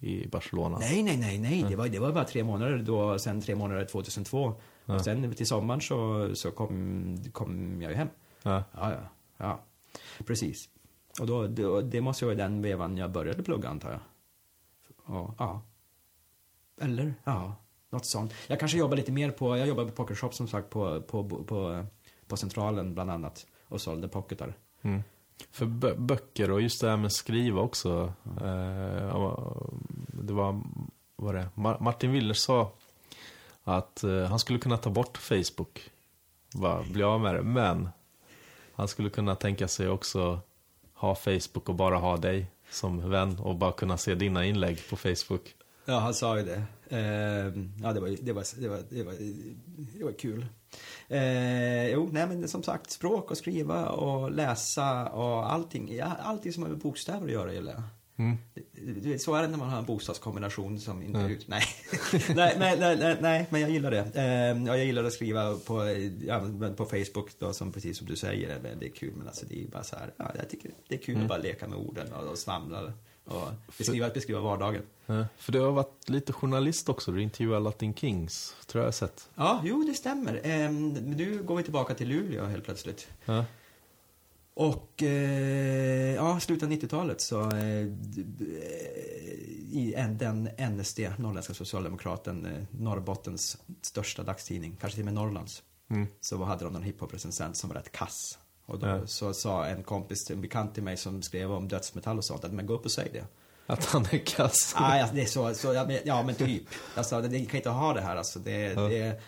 i Barcelona? Nej, nej, nej, nej, det var, det var bara tre månader då, sen tre månader 2002. Ja. Och sen till sommaren så, så kom, kom jag ju hem. Ja. Ja, ja, ja. Precis. Och då, det, det måste ju vara den vevan jag började plugga antar jag. Och, ja. Eller, ja, något sånt. Jag kanske jobbar lite mer på, jag jobbar på pokershop som sagt på, på, på, på Centralen bland annat. Och sålde pocketar. Mm. För bö- böcker och just det här med skriva också. Eh, det var, vad var det? Ma- Martin Willner sa att eh, han skulle kunna ta bort Facebook. bara bli av med det. Men han skulle kunna tänka sig också ha Facebook och bara ha dig som vän och bara kunna se dina inlägg på Facebook. Ja, han sa ju det. Eh, ja, det var, det var, det var, det var, det var kul. Eh, jo, nej men som sagt, språk och skriva och läsa och allting. Allting som har med bokstäver att göra gillar jag. Mm. Så är det när man har en bostadskombination som inte är ut... Nej. nej, nej, nej, nej, men jag gillar det. Eh, ja, jag gillar att skriva på, ja, på Facebook då, som precis som du säger, det är kul. Men alltså det är bara så här, ja, jag tycker det är kul att bara leka med orden och, och svamla och beskriva, beskriva vardagen. För du har varit lite journalist också, du intervjuar Latin Kings, tror jag jag sett. Ja, jo det stämmer. Eh, men nu går vi tillbaka till Luleå helt plötsligt. Ja. Och eh, ja, slutet av 90-talet så eh, i en, den NSD, Norrländska Socialdemokraten, eh, Norrbottens största dagstidning, kanske till och med Norrlands, Mm. så hade de någon hiphop-recensent som var rätt kass. Och då Ja. så sa en kompis, en bekant till mig som skrev om dödsmetall och sånt, att men gå upp och säg det. Att han är kass. Ah, ja, det är så, så ja, men, ja typ. Jag sa, det kan inte ha det här alltså. Det, Ja. det,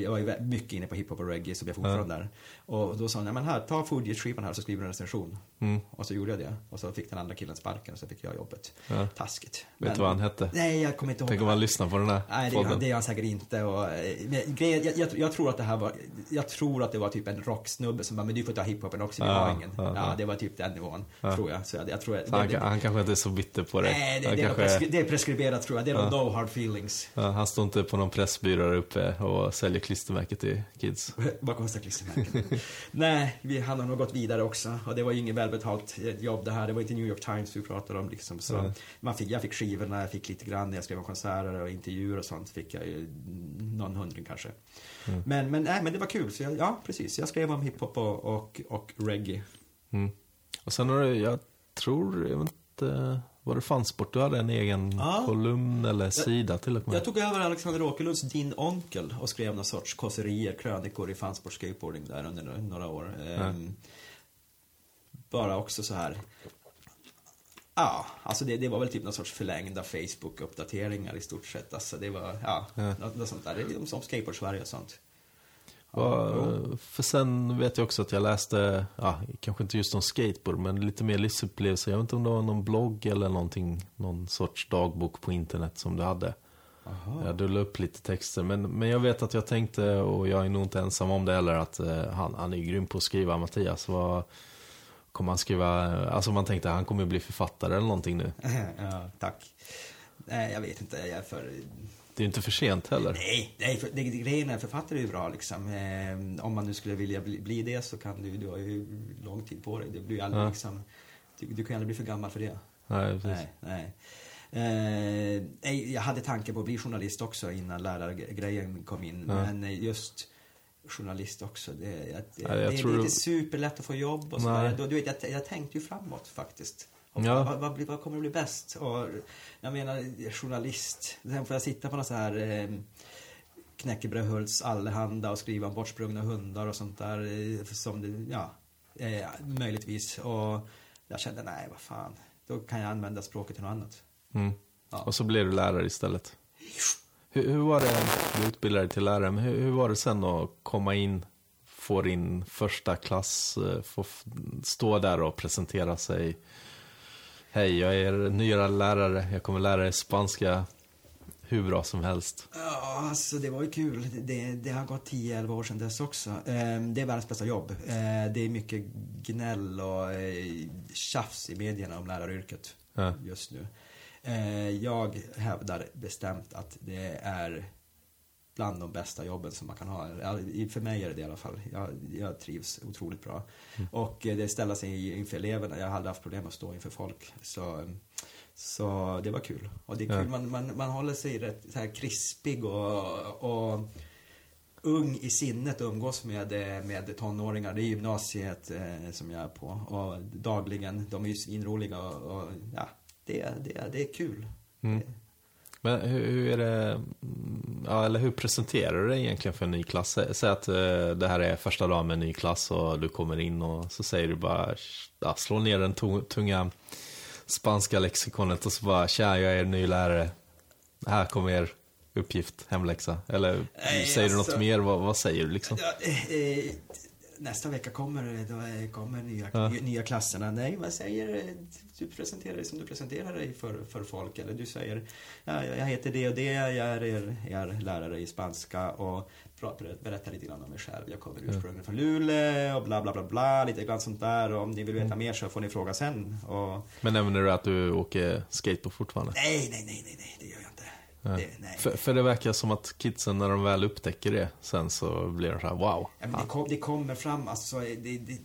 jag var ju mycket inne på hiphop och reggae som jag fortfarande är. Och då sa han, ja men här, ta Fugees-skivan här så skriver du en recension. Mm. Och så gjorde jag det. Och så fick den andra killen sparken och så fick jag jobbet. Ja. Taskigt. Vet du vad han hette? Nej, jag kommer inte ihåg. Tänk om han lyssnar på den här Nej, det, är podden. det är han säkert inte. Och, eh, men, grejen, jag, jag, jag tror att det här var, jag tror att det var typ en rocksnubbe som bara, men du får ta hiphopen också, vi Ja, har ingen. ja, Ja, det var typ den nivån, tror jag. Så jag, jag tror, Så han, det, det, han kanske inte är så bitter på dig. nej, det, det, är kanske, preskri- det är preskriberat tror jag. Det är Ja. no hard feelings. han står inte på någon pressbyrå uppe och säljer klistermärken till kids. Vad kostar klistermärken? Nej, vi, han har nog gått vidare också. Och det var ju inget välbetalt eh, jobb det här. Det var inte New York Times vi pratade om liksom. Så Nej. man fick, jag fick skivorna, jag fick lite grann när jag skrev om konserter och intervjuer och sånt. Fick jag ju någon hundring kanske. Mm. Men, men, nej, men det var kul. Så jag, ja, precis. Jag skrev om hiphop och, och, och reggae. Mm. Och sen har du, jag tror, jag vet inte, var det Fansport? Du hade en egen Ja. kolumn eller sida till och med. Jag tog över Alexander Åkerlunds Din Onkel och skrev någon sorts kåserier, krönikor i fansport skateboarding där under några- år. Ehm, Bara också så här. Ja, alltså det, det var väl typ någon sorts förlängda Facebook-uppdateringar i stort sett. Alltså det var, ja, Ja. Något, något sånt där. Det är som skateboard-Sverige och sånt. Vad- för sen vet jag också att jag läste, ja, kanske inte just om skateboard, men lite mer livsupplevelse. Jag vet inte om det var någon blogg eller någonting, någon sorts dagbok på internet som du hade. Aha. Jag la upp lite texter, men, men jag vet att jag tänkte, och jag är nog inte ensam om det heller, att eh, han, han är ju grym på att skriva, Mattias. Vad kommer han skriva? Alltså man tänkte, han kommer bli författare eller någonting nu. ja, tack. Nej, jag vet inte. Jag är för... Det är inte för sent heller. Nej, nej för, det, grejen är författare är ju bra liksom. Eh, om man nu skulle vilja bli, bli det så kan du, du har ju lång tid på dig. Det blir aldrig Ja. liksom, du, du kan aldrig bli för gammal för det. Nej, precis. Nej, nej. Eh, nej, jag hade tanken på att bli journalist också innan lärargrejen kom in. Ja. Men eh, just journalist också. Det, jag, det, jag det, det är du- inte superlätt att få jobb och så Nej. där. Då, du vet, jag, jag tänkte ju framåt faktiskt. Och Ja. vad, vad, vad kommer att bli bäst? Och, jag menar, journalist. Sen får jag sitta på någon så här eh, knäckebrödhults allehanda och skriva om bortsprungna hundar och sånt där. eh, Som det, ja, eh, möjligtvis. Och jag kände, nej, vad fan. Då kan jag använda språket till något annat. Mm. Ja. Och så blev du lärare istället. Hur, hur var det, du utbildade dig till lärare, men hur, hur var det sen att komma in, få din första klass, eh, få stå där och presentera sig. Hej, jag är nya lärare, jag kommer lära er spanska hur bra som helst. Ja, alltså det var ju kul. Det, det har gått 10-11 år sedan dess också. Eh, Det är världens bästa jobb. Eh, Det är mycket gnäll och eh, tjafs i medierna om läraryrket Ja. just nu. Eh, Jag hävdar bestämt att det är bland de bästa jobben som man kan ha. För mig är det det i alla fall. Jag, jag trivs otroligt bra. Och eh, det ställa sig inför eleverna. Jag har aldrig haft problem att stå inför folk. Så, så det var kul. Och det är kul, Ja. man, man, man håller sig rätt så här krispig och, och ung i sinnet och umgås med, eh, med tonåringar. Det är gymnasiet eh, som jag är på. Och dagligen, de är ju svinroliga och, och ja, det, det, det är kul. Mm. Men hur, hur är det, mm, ja, eller hur presenterar du dig egentligen för en ny klass? Sä- Säg att eh, det här är första dagen med en ny klass och du kommer in och så säger du bara, ja, slå ner den tunga spanska lexikonet och så bara, tja, jag är ny lärare. Här kommer er uppgift, hemläxa? Eller Nej, säger du något alltså- mer? Vad, vad säger du liksom? Ja, nästa vecka kommer, då kommer nya, Ja. nya, klasserna. Nej, vad säger Du presenterar dig som du presenterar dig för, för folk. Eller du säger, ja, jag heter det och det, jag är er, er lärare i spanska och berättar lite grann om mig själv. Jag kommer ursprungligen från Luleå och bla bla bla bla, lite grann sånt där. Och om ni vill veta mer så får ni fråga sen. Och, Men nämner du att du åker skateboard fortfarande? nej, nej, nej, nej, nej, det gör jag. Ja. Det. För, för det verkar som att kidsen när de väl upptäcker det, sen så blir de så här wow. Ja, det, kom, det kommer fram, alltså, det, det,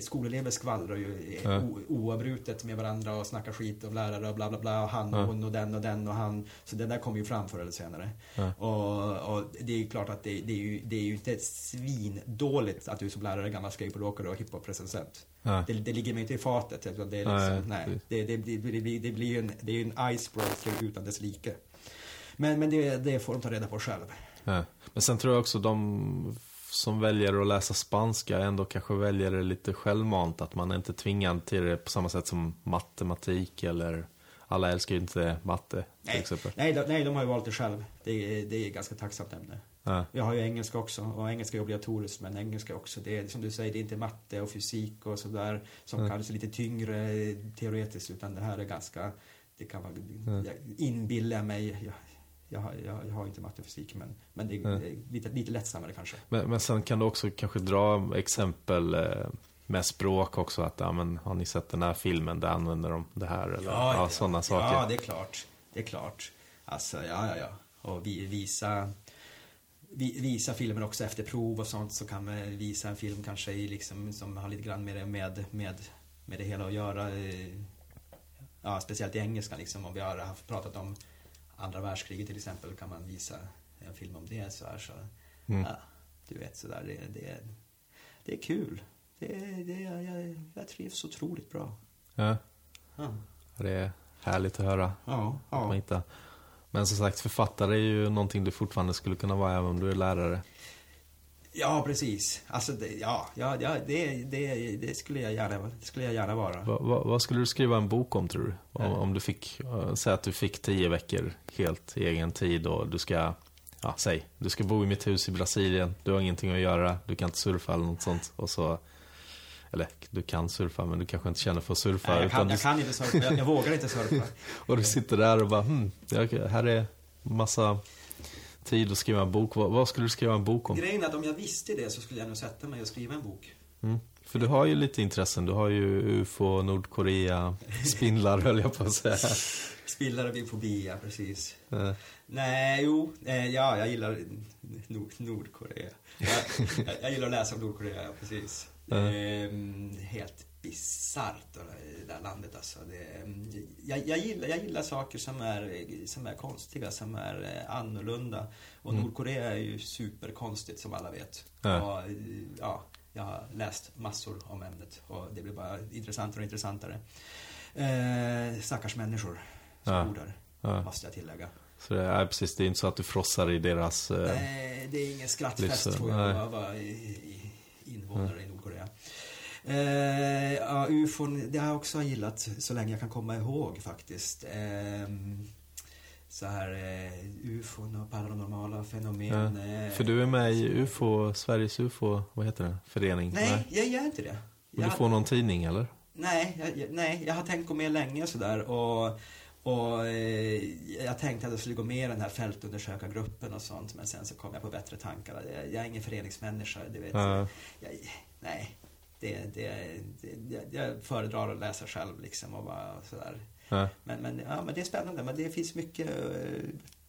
skolelever skvallrar ju Ja. o, oavbrutet med varandra och snackar skit om lärare och bla bla bla och han och Ja. hon och den och den och han. Så det där kommer ju fram förr eller senare. Ja. Och, och det är ju klart att det, det, är ju, det är ju inte svindåligt att du som lärare är gammal skateboardåkare och hiphop-recensent. Det, det ligger mig inte i fatet. Det, är Nej, liksom, nej, precis. det, det, blir- det blir ju en, det är en icebreaker utan dess like. Men, men det, det får de ta reda på själv. Ja. Men sen tror jag också de som väljer att läsa spanska ändå kanske väljer det lite självmant. Att man är inte tvingad till det på samma sätt som matematik eller alla älskar ju inte matte till Nej, exempel. nej, de, nej, de har ju valt det själv. Det är, det är ganska tacksamt ämne. Ja. Jag har ju engelska också och engelska är obligatoriskt men engelska också. Det är som du säger, det är inte matte och fysik och sådär som Mm. kanske är lite tyngre teoretiskt utan det här är ganska, det kan vara, Mm. jag inbillar mig, jag, jag, har- jag, jag har inte matte och fysik men, men det är, Mm. lite, lite lättsammare kanske. Men, men sen kan du också kanske dra exempel eh, med språk också. Att, ja, men, har ni sett den här filmen? Där använder de det här. Eller ja, sådana saker. Ja, det är klart. Det är klart. Alltså, ja, ja, ja. Och vi, visa, vi, visa filmer också efter prov och sånt så kan man visa en film kanske i liksom, som har lite grann med det, med, med, med det hela att göra. eh, Ja, speciellt i engelska liksom. Om vi har haft, pratat om andra världskriget till exempel kan man visa en film om det så här så. Mm. Ja, du vet sådär. Det, det, det är kul. Det, det, jag, jag trivs otroligt bra. Ja, Ja, det är härligt att höra. ja. Att man ja. Men som sagt, författare är ju någonting du fortfarande skulle kunna vara även om du är lärare. Ja, precis. Alltså, det, ja, ja, det, det, det, skulle jag gärna, skulle jag gärna vara. Va, va, vad skulle du skriva en bok om tror du? Om, om du fick, uh, säg att du fick tio veckor helt i egen tid och du ska, ja säg, du ska bo i mitt hus i Brasilien, du har ingenting att göra, du kan inte surfa eller något sånt. Och så, eller du kan surfa men du kanske inte känner för att surfa. Nej, jag, kan, du, jag kan inte surfa. Jag, jag vågar inte surfa. och du sitter där och bara, hmm, här är massa tid att skriva en bok. Vad, vad skulle du skriva en bok om? Grejen är att om jag visste det så skulle jag nog sätta mig och skriva en bok. Mm. För du har ju lite intressen. Du har ju UFO, Nordkorea, spindlar höll jag på att säga. Spillare vid fobi, ja, precis. Eh, Nej, jo, eh, ja, jag gillar Nord, Nordkorea. Jag, jag, gillar att läsa om Nordkorea, precis. Ja. Ehm, helt bisarrt det där landet alltså. Det, jag, jag, gillar, jag gillar saker som är, som är konstiga, som är eh, annorlunda. Och Mm. Nordkorea är ju superkonstigt som alla vet. Ja. Och, eh, ja, jag har läst massor om ämnet och det blir bara intressantare och intressantare. Eh, stackars människor som Ja. bor där, ja. måste jag tillägga. Så det är precis, det är inte så att du frossar i deras... Eh, Nej, det är ingen skrattfest livs- tror jag att vara invånare i Nordkorea. Eh, ja, ufon, det har jag också gillat så länge jag kan komma ihåg faktiskt. Eh, så här eh, ufon och paranormala fenomen. eh, för du är med i UFO, Sveriges UFO, vad heter det? Förening? Nej, jag gör inte det. Men Jag, du får någon tidning eller? nej, jag, nej, jag har tänkt gå med länge sådär och och eh, jag tänkte att jag skulle gå med i den här fältundersökargruppen och sånt men sen så kom jag på bättre tankar. Jag, jag är ingen föreningsmänniska, du vet. Ja. jag, nej, det, det, det, jag- föredrar att läsa själv liksom och bara sådär. Ja. Men, men, ja, men det är spännande, men det finns mycket eh,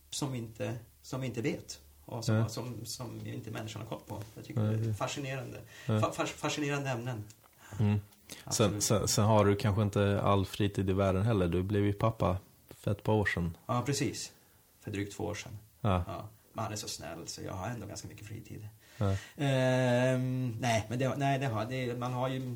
som vi inte, som vi inte vet. Och som, Ja. som, som inte människan har koll på. Jag tycker Ja, det är fascinerande. Fas, fascinerande ämnen. Mm. Sen, sen, sen har du kanske inte all fritid i världen heller. Du blev ju pappa för ett par år sedan. Ja, precis. För drygt två år sedan. Ja. Han är så snäll så jag har ändå ganska mycket fritid. Ja. Ehm, nej, men det, nej, det har, det, man har ju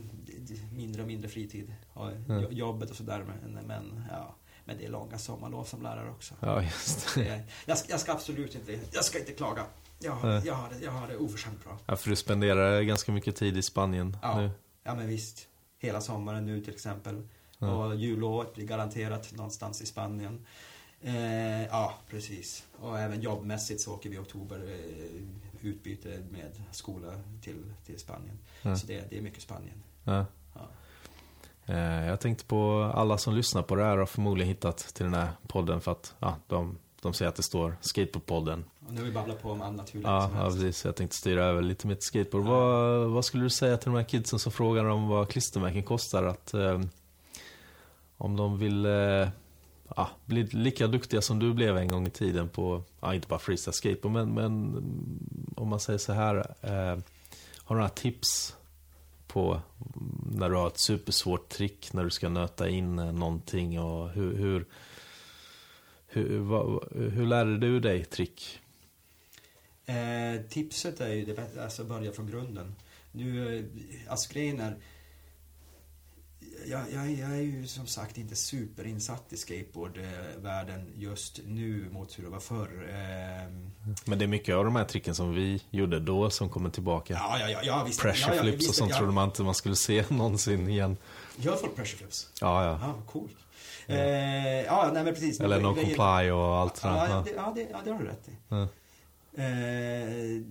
mindre och mindre fritid. Ja. jo- Jobbet och sådär. Men, men, ja, men det är långa sommarlov som lärare också. ja, just det. Jag ska, jag ska absolut inte, jag ska inte klaga. Jag, har- Nej. jag, har, det, jag har det oförskämt bra. Ja, för du spenderar ganska mycket tid i Spanien Ja. nu. Ja, men visst. Hela sommaren nu till exempel. Ja. Och jullovet blir garanterat någonstans i Spanien. Eh, ja, precis. Och även jobbmässigt så åker vi i oktober eh, utbyte med skola till, till Spanien. Ja. Så det, det är mycket Spanien. Ja. Ja. Eh, Jag tänkte på alla som lyssnar på det här har förmodligen hittat till den här podden för att ja, de, de säger att det står Skateboardpodden. Och nu har vi babblat på om allt naturligt Ja, som ja, helst. precis. Jag tänkte styra över lite mitt skateboard. Ja. Vad, vad skulle du säga till de här kidsen som frågar om vad klistermärken kostar? Att, eh, om de vill eh, ja, bli lika duktiga som du blev en gång i tiden på, ja, inte bara freestyle skateboard, men, men om man säger så här. Eh, har du några tips på när du har ett supersvårt trick, när du ska nöta in eh, någonting och hur, hur, hur, vad, hur lärde du dig trick? Eh, tipset är ju det bästa, alltså börja från grunden. Nu, eh, alltså grejen är, jag, jag, jag är ju som sagt inte superinsatt i skateboardvärlden just nu mot hur det var förr. Eh, Men det är mycket av de här tricken som vi gjorde då som kommer tillbaka. ja, ja, ja, ja, visst. Pressure ja, ja, flips och sånt ja. trodde man inte man skulle se någonsin igen. Gör folk pressure flips? Ja, ja. Ja, coolt. Eh, ja, nej men precis. Eller no comply och allt Ja, där. ja, det, ja, det, ja, det har du rätt i. Ja. Eh,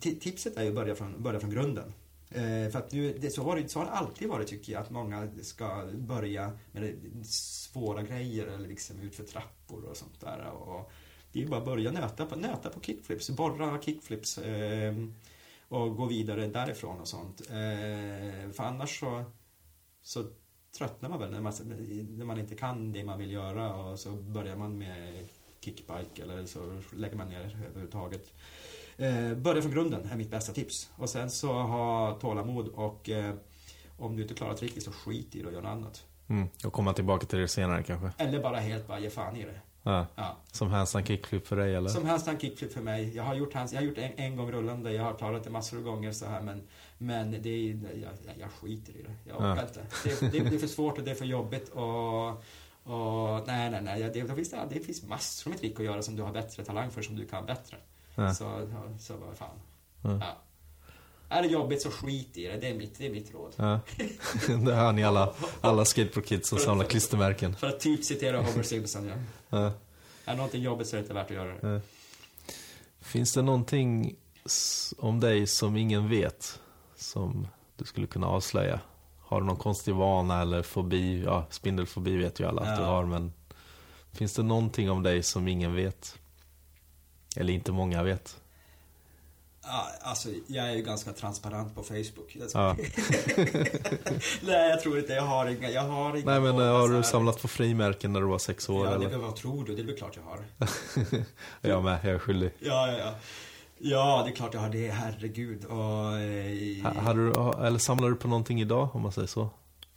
ti- tipset är ju att börja från, börja från grunden. Eh, för att nu, det, så, har det, så har det alltid varit tycker jag, att många ska börja med svåra grejer eller liksom utför trappor och sånt där. Och det är ju bara att börja nöta på, nöta på kickflips, borra kickflips eh, och gå vidare därifrån och sånt. Eh, för annars så, så tröttnar man väl när man, när man inte kan det man vill göra och så börjar man med kickbike eller så lägger man ner överhuvudtaget. Eh, börja från grunden är mitt bästa tips. Och sen så ha tålamod och eh, om du inte klarar tricket så skit i det och gör något annat. Mm. Och komma tillbaka till det senare kanske. Eller bara helt bara ge fan i det. Ja. Ja. Som handstand kickflip för dig eller? Som handstand kickflip för mig. Jag har gjort, hands, jag har gjort en, en gång rullande, jag har klarat det massor av gånger så här men, men det är, jag, jag, skiter i det. Jag orkar Ja. inte. Det, det, det är för svårt och det är för jobbigt och, och nej, nej, nej. Det, det, finns, det, det finns massor med trick att göra som du har bättre talang för, som du kan bättre. Ja. Så, ja, så vad fan. Ja. Ja. Är det jobbigt så skit i det. Det är mitt, det är mitt råd. Ja. det hör ni alla, alla skateboardkids som samlar klistermärken. För att typ citera Homer Simpson, ja. Ja. Är någonting jobbigt så är det inte värt att göra det. Finns det någonting om dig som ingen vet? Som du skulle kunna avslöja? Har du någon konstig vana eller fobi? Ja, spindelfobi vet ju alla att du Ja. har, men finns det någonting om dig som ingen vet? Eller inte många vet? Ja, alltså, jag är ju ganska transparent på Facebook. Ja. Nej, jag tror inte. Jag har inga... Jag har inga Nej, men eh, har så du samlat på frimärken när du var sex år? Ja, eller? det, vad tror du? Det är väl klart jag har. Jag med, jag är skyldig. Ja, ja, ja. Ja, det är klart jag har det. Herregud. Och, eh, Ha- Hade du, eller samlar du på någonting idag, om man säger så?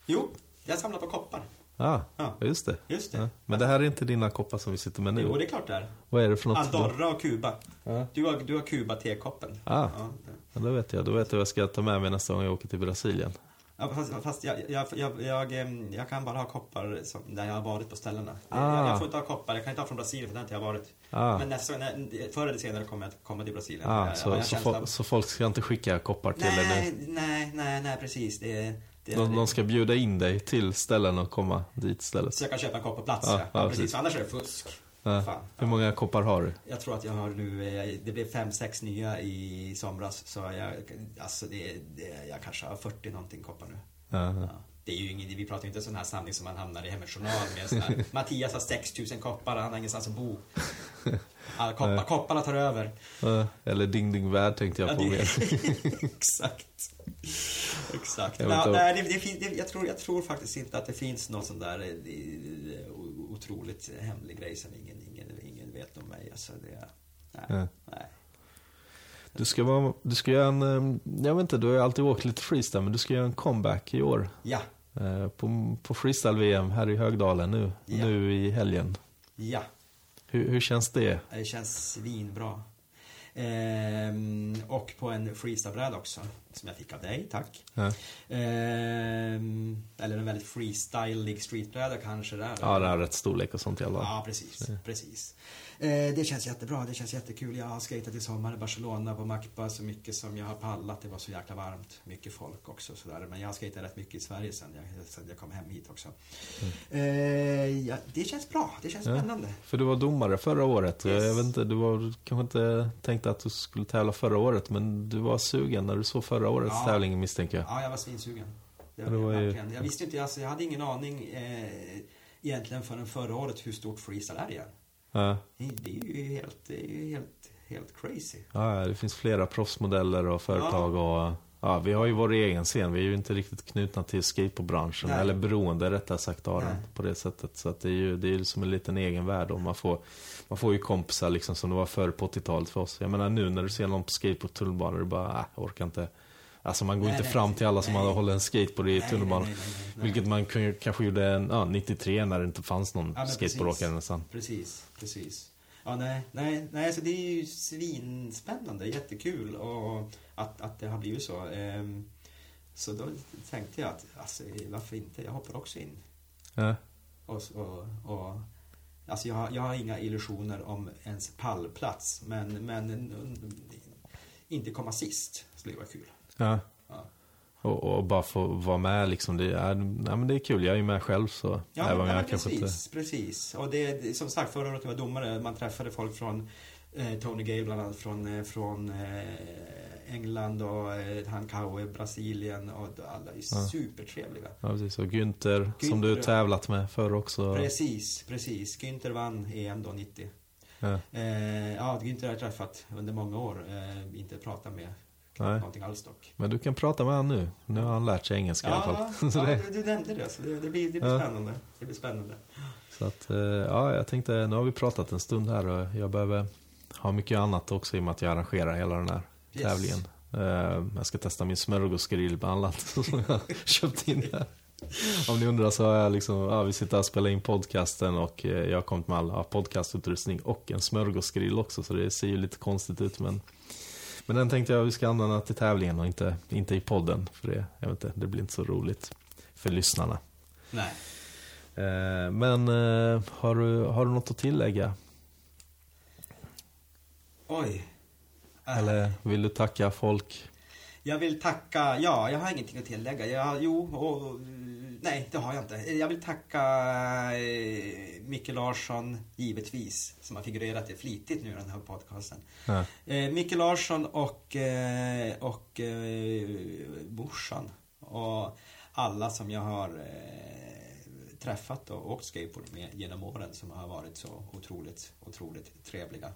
Jo, jag samlar på koppar. Ja, Ja. just det. Just det. Ja. Men det här är inte dina koppar som vi sitter med nu. Jo, det är klart det är. Vad är det för något? Andorra och Kuba. Ja. Du har, du har Kuba-tekoppen. Ah. Ja. Ja, då vet jag. Då vet jag vad jag ska ta med mig nästa gång jag åker till Brasilien. Ja, fast fast jag, jag, jag, jag, jag kan bara ha koppar som, där jag har varit på ställena. Ah. Jag, får inte ha koppar, jag kan inte ha från Brasilien för där har inte jag varit. Ah. Men nästa, när, förr eller senare kommer jag komma till Brasilien. Ah, så, har så, av- så folk ska inte skicka koppar till dig nej, nu? nej, nej, nej, precis. Det, det, De, de ska bjuda in dig till ställen och komma dit istället. Så jag kan köpa en kopp på plats, Ja, ja. ja, precis. precis. Annars är det fusk. Ja. Fan. Hur många koppar har du? Jag tror att jag har nu, eh, det blev fem, sex nya i somras. Så jag, alltså det, det, jag kanske har 40 någonting koppar nu. Ja. Det är ju ingen, vi pratar ju inte sån här samling som man hamnar i Hemmets Journal med. Sån här, Mattias har 6000 koppar, han har ingenstans att bo. Alla koppar, kopparna tar över. Ja, Eller Ding Ding Värld tänkte jag Ja, på det- mer. Exakt. Exakt. Jag Men, ja, nej, det, det, det, jag, tror, jag tror faktiskt inte att det finns någon sån där eh, o- otroligt hemlig grej som ingen, ingen, ingen vet om mig. Alltså, det, nej, Ja. nej. Du ska, vara, du ska göra en, eh, jag vet inte, du har ju alltid åkt lite freestyle, men du ska göra en comeback i år. Ja, eh, På, på freestyle-VM här i Högdalen nu, Ja. nu i helgen. ja. Hur, hur känns det? Det känns svinbra. Ehm, och på en freestylebräda också. som jag fick av dig, tack. Ja. Ehm, eller en väldigt freestylig streetbräda kanske där. Ja, det har rätt storlek och sånt i alla fall. Ja, precis. precis. Eh, det känns jättebra, det känns jättekul. Jag har skejtat i sommar i Barcelona på Macpa så mycket som jag har pallat. Det var så jäkla varmt, mycket folk också sådär. Men jag har skejtat rätt mycket i Sverige sen jag, sen jag kom hem hit också. Eh, ja, det känns bra, det känns Ja. spännande. För du var domare förra året. Yes. Jag vet inte, du var, kanske inte tänkte att du skulle tävla förra året, men du var sugen när du såg förra årets Ja. tävling misstänker jag. Ja, jag var svinsugen. Det Ja, var det var jag ju- verkligen. Jag visste inte, alltså, jag hade ingen aning eh, egentligen förrän förra året hur stort freestyle är igen. Ja. Det är ju helt, det är ju helt, helt crazy. Ja, det finns flera proffsmodeller och företag och ja, vi har ju vår egen scen. Vi är ju inte riktigt knutna till skateboardbranschen, Nej. eller beroende rättare sagt av den på det sättet. Så att det är ju det är ju som en liten egen värld och man får, man får ju kompisar liksom som det var förr på 80-talet för oss. Jag menar nu när du ser någon på skateboard tunnelbanor, du bara, äh, orkar inte. Alltså man går Nej, inte nej, fram till alla som nej. hade hållit en skateboard i tunnelbanan. Vilket man kanske gjorde en, ja, 93 när det inte fanns någon Ja, skateboardåkare nästan. Precis, precis. Ja, nej, nej, nej, alltså det är ju svinspännande, jättekul och att, att det har blivit så. Ehm, Så då tänkte jag att, alltså, varför inte? Jag hoppar också in. Ja. Och, och, och, alltså jag, har, jag har inga illusioner om ens pallplats, men, men inte komma sist skulle vara kul. Ja. Ja. Och, och bara få vara med liksom. Det är, nej, men det är kul, jag är ju med själv så. Ja, även men, jag ja, kanske precis, precis. Och det, det- som sagt, förra året jag var domare, man träffade folk från eh, Tony Gale bland annat, från, eh, från eh, England och eh, han Kaue, Brasilien och alla är Ja. supertrevliga. Ja, precis. Och Günther, som du Günther. tävlat med förr också. Precis, precis. Günther vann EM då 90. Ja. Eh, ja, Günther har jag träffat under många år, eh, inte pratat med Nej. någonting alls dock. Men du kan prata med honom nu. Nu har han lärt sig engelska i alla Ja, fall. ja det, du, nämnde det, så det, det blir, det blir Ja. spännande. Det blir spännande. så att, eh, ja, jag tänkte, nu har vi pratat en stund här och jag behöver ha mycket annat också i och med att jag arrangerar hela den här Yes. tävlingen. Eh, jag ska testa min smörgåsgrill bland annat som jag köpt in här. Om ni undrar så har jag liksom, ja, vi sitter här och spelar in podcasten och eh, jag har kommit med all ja, podcastutrustning och en smörgåsgrill också så det ser ju lite konstigt ut men men den tänkte jag vi ska använda till tävlingen och inte, inte i podden för det, jag vet inte, det blir inte så roligt för lyssnarna. Nej. Eh, men eh, har, du, har du något att tillägga? Oj. Eller vill du tacka folk? Jag vill tacka, ja, jag har ingenting att tillägga. Jag, jo, och, nej, det har jag inte. Jag vill tacka eh, Micke Larsson, givetvis, som har figurerat det flitigt nu i den här podcasten. Ja. Eh, Micke Larsson och, eh, och eh, morsan och alla som jag har eh, träffat och åkt skateboard med genom åren som har varit så otroligt, otroligt trevliga.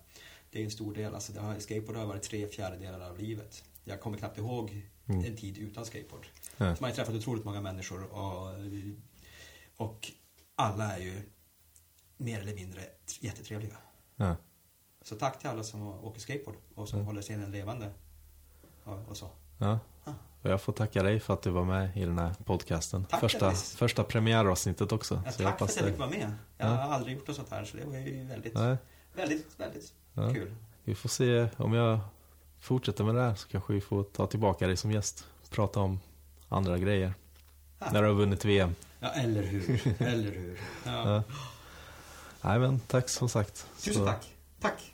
Det är en stor del, alltså det har, skateboard har varit tre fjärdedelar av livet. Jag kommer knappt ihåg Mm. en tid utan skateboard. Ja. Man har träffat otroligt många människor och, och alla är ju mer eller mindre jättetrevliga. Ja. Så tack till alla som åker skateboard och som Mm. håller scenen levande. Och, och så. Ja. Och jag får tacka dig för att du var med i den här podcasten. Tack, första, första premiäravsnittet också. Ja, så jag tack för att jag fick vara med. Jag Ja. har aldrig gjort något sånt här så det var ju väldigt, Nej, väldigt, väldigt Ja. kul. vi får se om jag fortsätter med det här så kanske vi får ta tillbaka dig som gäst. Prata om andra grejer. Ja. När du har vunnit VM. Ja, eller hur. eller hur. Ja. Ja. Nej men tack som sagt. Tusen Så- tack. Tack.